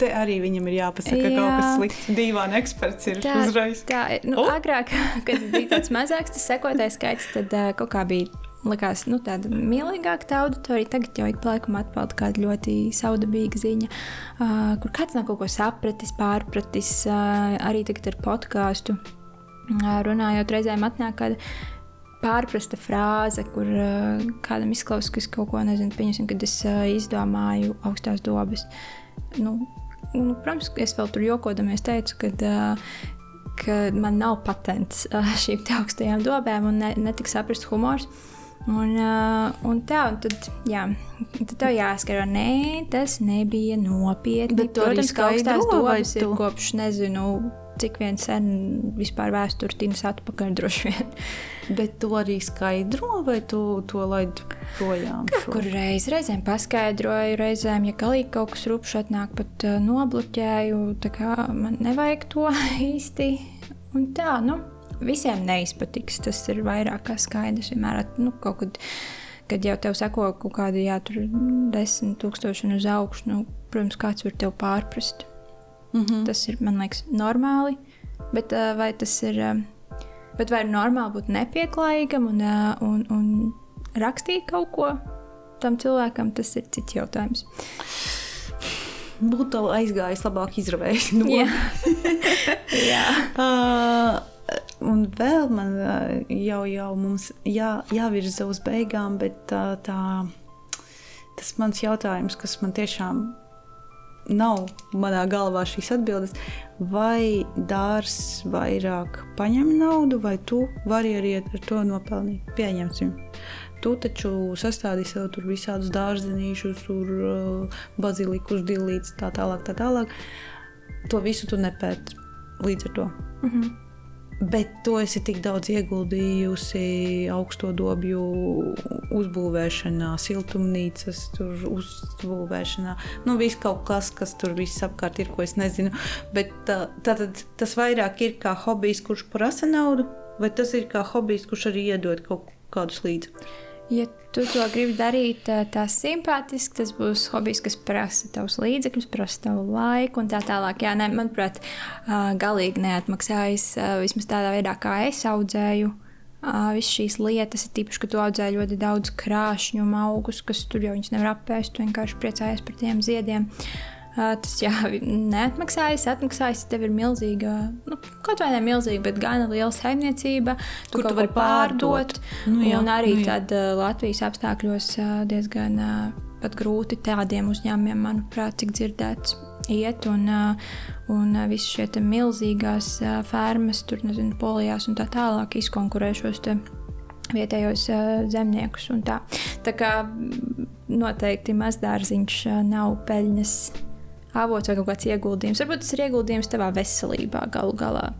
te arī viņam ir jāpasaka, ka kaut kas Jā. slikts. Dīvaini eksperts ir Tā, uzreiz. tā. Nu, oh. Agrāk, kad bija tāds mazāks tas sekotājs skaits, tad uh, kaut kā bija. Likās, nu, tāda mīlīgāka tā auditorija. Tagad jau ik pa laikam atpeld kāda ļoti saudabīga ziņa, uh, kur kāds nav kaut ko sapratis, pārpratis. Uh, arī tagad ar podkāstu runājot, reizēm atnāk kāda pārprasta frāze, kur uh, kādam izklausās, ka es kaut ko nezinu, pieņemsim, kad es uh, izdomāju augstās dobas. Nu, nu, protams, es vēl tur jokodamies teicu, ka, uh, ka man nav patents uh, šīm augstajām dobēm un ne, netika saprast humors. Un, uh, un tā, un tad, jā, tad tev jāskara, nē, tas nebija nopietni. Bet Protams, ka augstās dobas ir kopš nezinu, cik vien sen vispār vēsture tīnas atpakaļ droši vien. Bet tu arī skaidro, vai tu to laidi projām? šo? Kur reiz, reizēm paskaidroju, reizēm, ja galīgi kaut kas rupšs atnāk, pat uh, nobloķēju, tā kā man nevajag to īsti. Un tā, nu, visiem neizpatiks. Tas ir vairāk kā skaidrs. Vienmēr, nu, kaut kad, kad jau tev sako kaut kādi, jā, tur desmit tūkstoši uz augšu, nu, protams, kāds var tev pārprast. Mm -hmm. Tas ir, man liekas, normāli. Bet vai tas ir. Bet vai ir normāli būt nepieklājīgam un, un, un rakstīt kaut ko tam cilvēkam, tas ir cits jautājums. Būtu aizgājis labāk izravējis. No. Jā, Jā. Uh, un vēl man jau, jau mums jā, jāvirza uz beigām, bet uh, tā, tas mans jautājums, kas man tiešām nav manā galvā šīs atbildes, vai dārzs vairāk paņem naudu, vai tu vari arī ar to nopelnīt? Pieņemsim. Tu taču sastādīji sev tur visādus dārzenīšus, tur bazilikus, dilītus, tā tālāk, tā tālāk. To visu tu nepēti līdz ar to. Mm -hmm. Bet to esi tik daudz ieguldījusi augsto dobju uzbūvēšanā, siltumnīcas uzbūvēšanā. Nu, viss kaut kas, kas tur viss apkārt ir, ko es nezinu. Bet tā, tātad tas vairāk ir kā hobijs, kurš prasa naudu, vai tas ir kā hobijs, kurš arī iedod kaut kādus līdzekļus? Ja tu to gribi darīt tā simpātiski, tas būs hobijs, kas prasa tavus līdzekļus, prasa tavu laiku un tā tālāk. Jā, ne, manuprāt, galīgi neatmaksājas vismaz tādā veidā, kā es audzēju. Visas šīs lietas, ir tīpaši, ka tu audzē ļoti daudz krāšņu augus, kas tur jau nevar apēst. Tu vienkārši priecājies par tiem ziediem. Ā, Tas jā, neatmaksājas, atmaksājas, ja tev ir milzīga, nu, kaut vai ne milzīga, bet gan liela saimniecība, Kur tu vari pārdot. Nu jā, un arī nu jā. tad Latvijas apstākļos diezgan pat grūti tādiem uzņēmumiem, manuprāt, cik dzirdēts. Iet un, un šie te milzīgās fermas, tur nezinu, polijās un tā tālāk izkonkurē šos te vietējos zemniekus. un Tā. tā kā noteikti mazdārziņš nav peļņas avots vai kaut kāds ieguldījums. Varbūt tas ir ieguldījums tavā veselībā galu galā.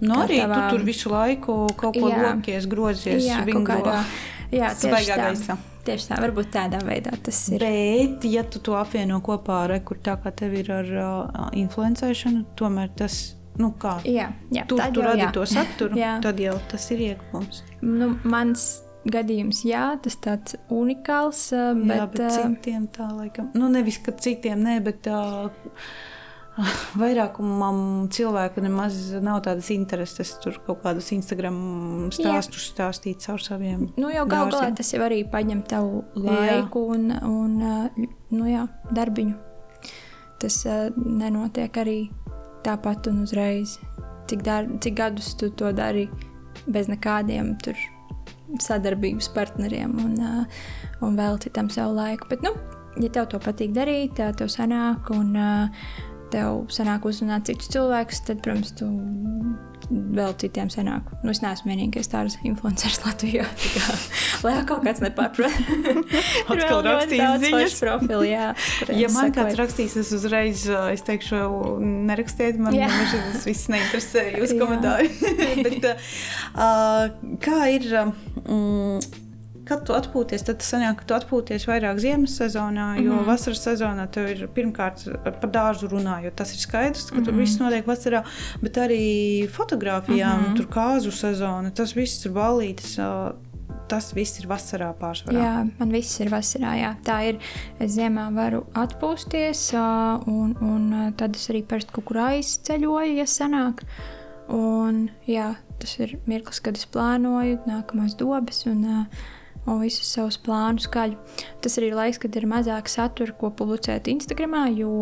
Nu, Kā arī tavā- tu tur visu laiku kaut ko lokies, grozies, Jā, vingro. kādā. Jā, tieši tā. gaisā. Tieši tā, varbūt tādā veidā tas ir. Bet, ja tu to apvieno kopā ar kur tā kā tev ir ar uh, influencēšanu, tomēr tas, nu kā, Jā, jā tur tad tu jau radi jā. to saturu, Jā. tad jau tas ir ieguvums. Nu, mans gadījums, jā, tas tāds unikāls. Bet, jā, bet citiem tā laikam, nu nevis, ka citiem ne, bet tā. Vairākumam cilvēku nemaz nav tādas intereses, tur kaut kādus Instagram stāstus Jā. stāstīt caur saviem. Nu, jau gal galā tas jau arī paņem tavu laiku jā. un, un nu, jā, darbiņu. Tas nenotiek arī tāpat un uzreiz. Cik, dar, cik gadus tu to dari bez nekādiem tur sadarbības partneriem un, uh, un velti tam savu laiku. Bet, nu, ja tev to patīk darīt, tev sanāk un uh, tev sanāk uzrunāt citus cilvēkus, tad, protams, tu vēl citiem sanāk. Nu, es neesmu vienīgais tāds influenceris Latvijā. Kā, lai kaut kāds nepārprot. Atkal rakstīs ziņas. Profili, jā, ja man kāds rakstīs, es uzreiz, es teikšu, nerakstiet man, tas viss neinteresē jūs komentāri. Bet, uh, kā ir... Um, kad tu atpūties, tad sanāk, ka tu atpūties vairāk ziemas sezonā, jo mm -hmm. vasaras sezonā tev ir pirmkārt par dārzu runājot. Tas ir skaidrs, ka mm -hmm. tur viss notiek vasarā, bet arī fotografijām, mm -hmm. tur kāzu sezona, tas viss ir balītis. Tas viss ir vasarā pārsvarā. Jā, man viss ir vasarā. Jā. Tā ir. Es ziemā varu atpūsties, un, un tad es arī parasti kaut kur aizceļoju, ja sanāk. Un, jā, tas ir mirklis, kad es plānoju nākamās dobas. Un, uh, un visus savus plānus skaļi. Tas arī ir laiks, kad ir mazāk satura, ko publicēt Instagram, jo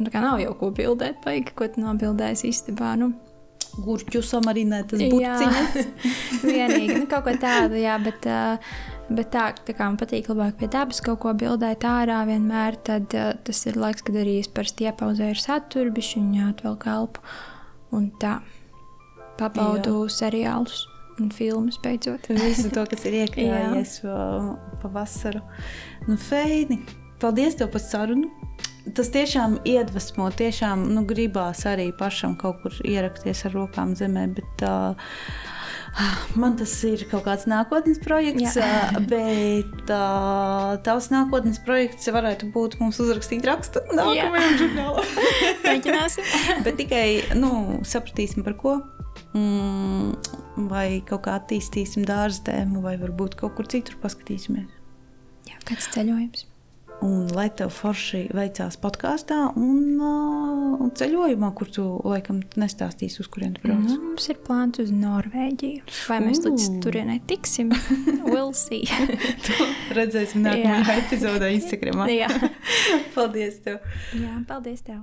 nu, nav jau ko bildēt, baigi, ko tu nobildēsi istabā. Nu, Gurķu samarinētas burciņas. vienīgi, nu, kaut ko tādu, jā, bet, bet tā, tā kā man patīk labāk pie dabas kaut ko bildēt ārā vienmēr, tad tas ir laiks, kad arī es parasti iepauzēju ar saturu, bišķiņā atvelk elpu un tā papaudu seriālus un filmas beidzot. Visu to, kas ir iekļāvies pavasaru. Nu, Feini, paldies tev par sarunu! Tas tiešām iedvesmo, tiešām nu, gribās arī pašam kaut kur ierakties ar rokām zemē. Bet, uh, Man tas ir kaut kāds nākotnes projekts, Jā. bet uh, tavs nākotnes projekts varētu būt mums uzrakstīt rakstu nākamajam žurnālam. Mēģināsim. bet tikai nu, sapratīsim par ko mm, vai kaut kā attīstīsim dārzdēmu, vai varbūt kaut kur citur paskatīsimies. Jā, kāds ceļojums. Un lai tev forši veicās podkāstā un, uh, un ceļojumā, kur tu laikam nestāstīsi, uz kurien tu brauc. Nu, mums ir plāns uz Norvēģiju. Vai mēs uh. līdz turienei tiksim? we'll see. redzēsim nākamajā epizodē Instagramā. Jā. paldies tev. Jā, paldies tev.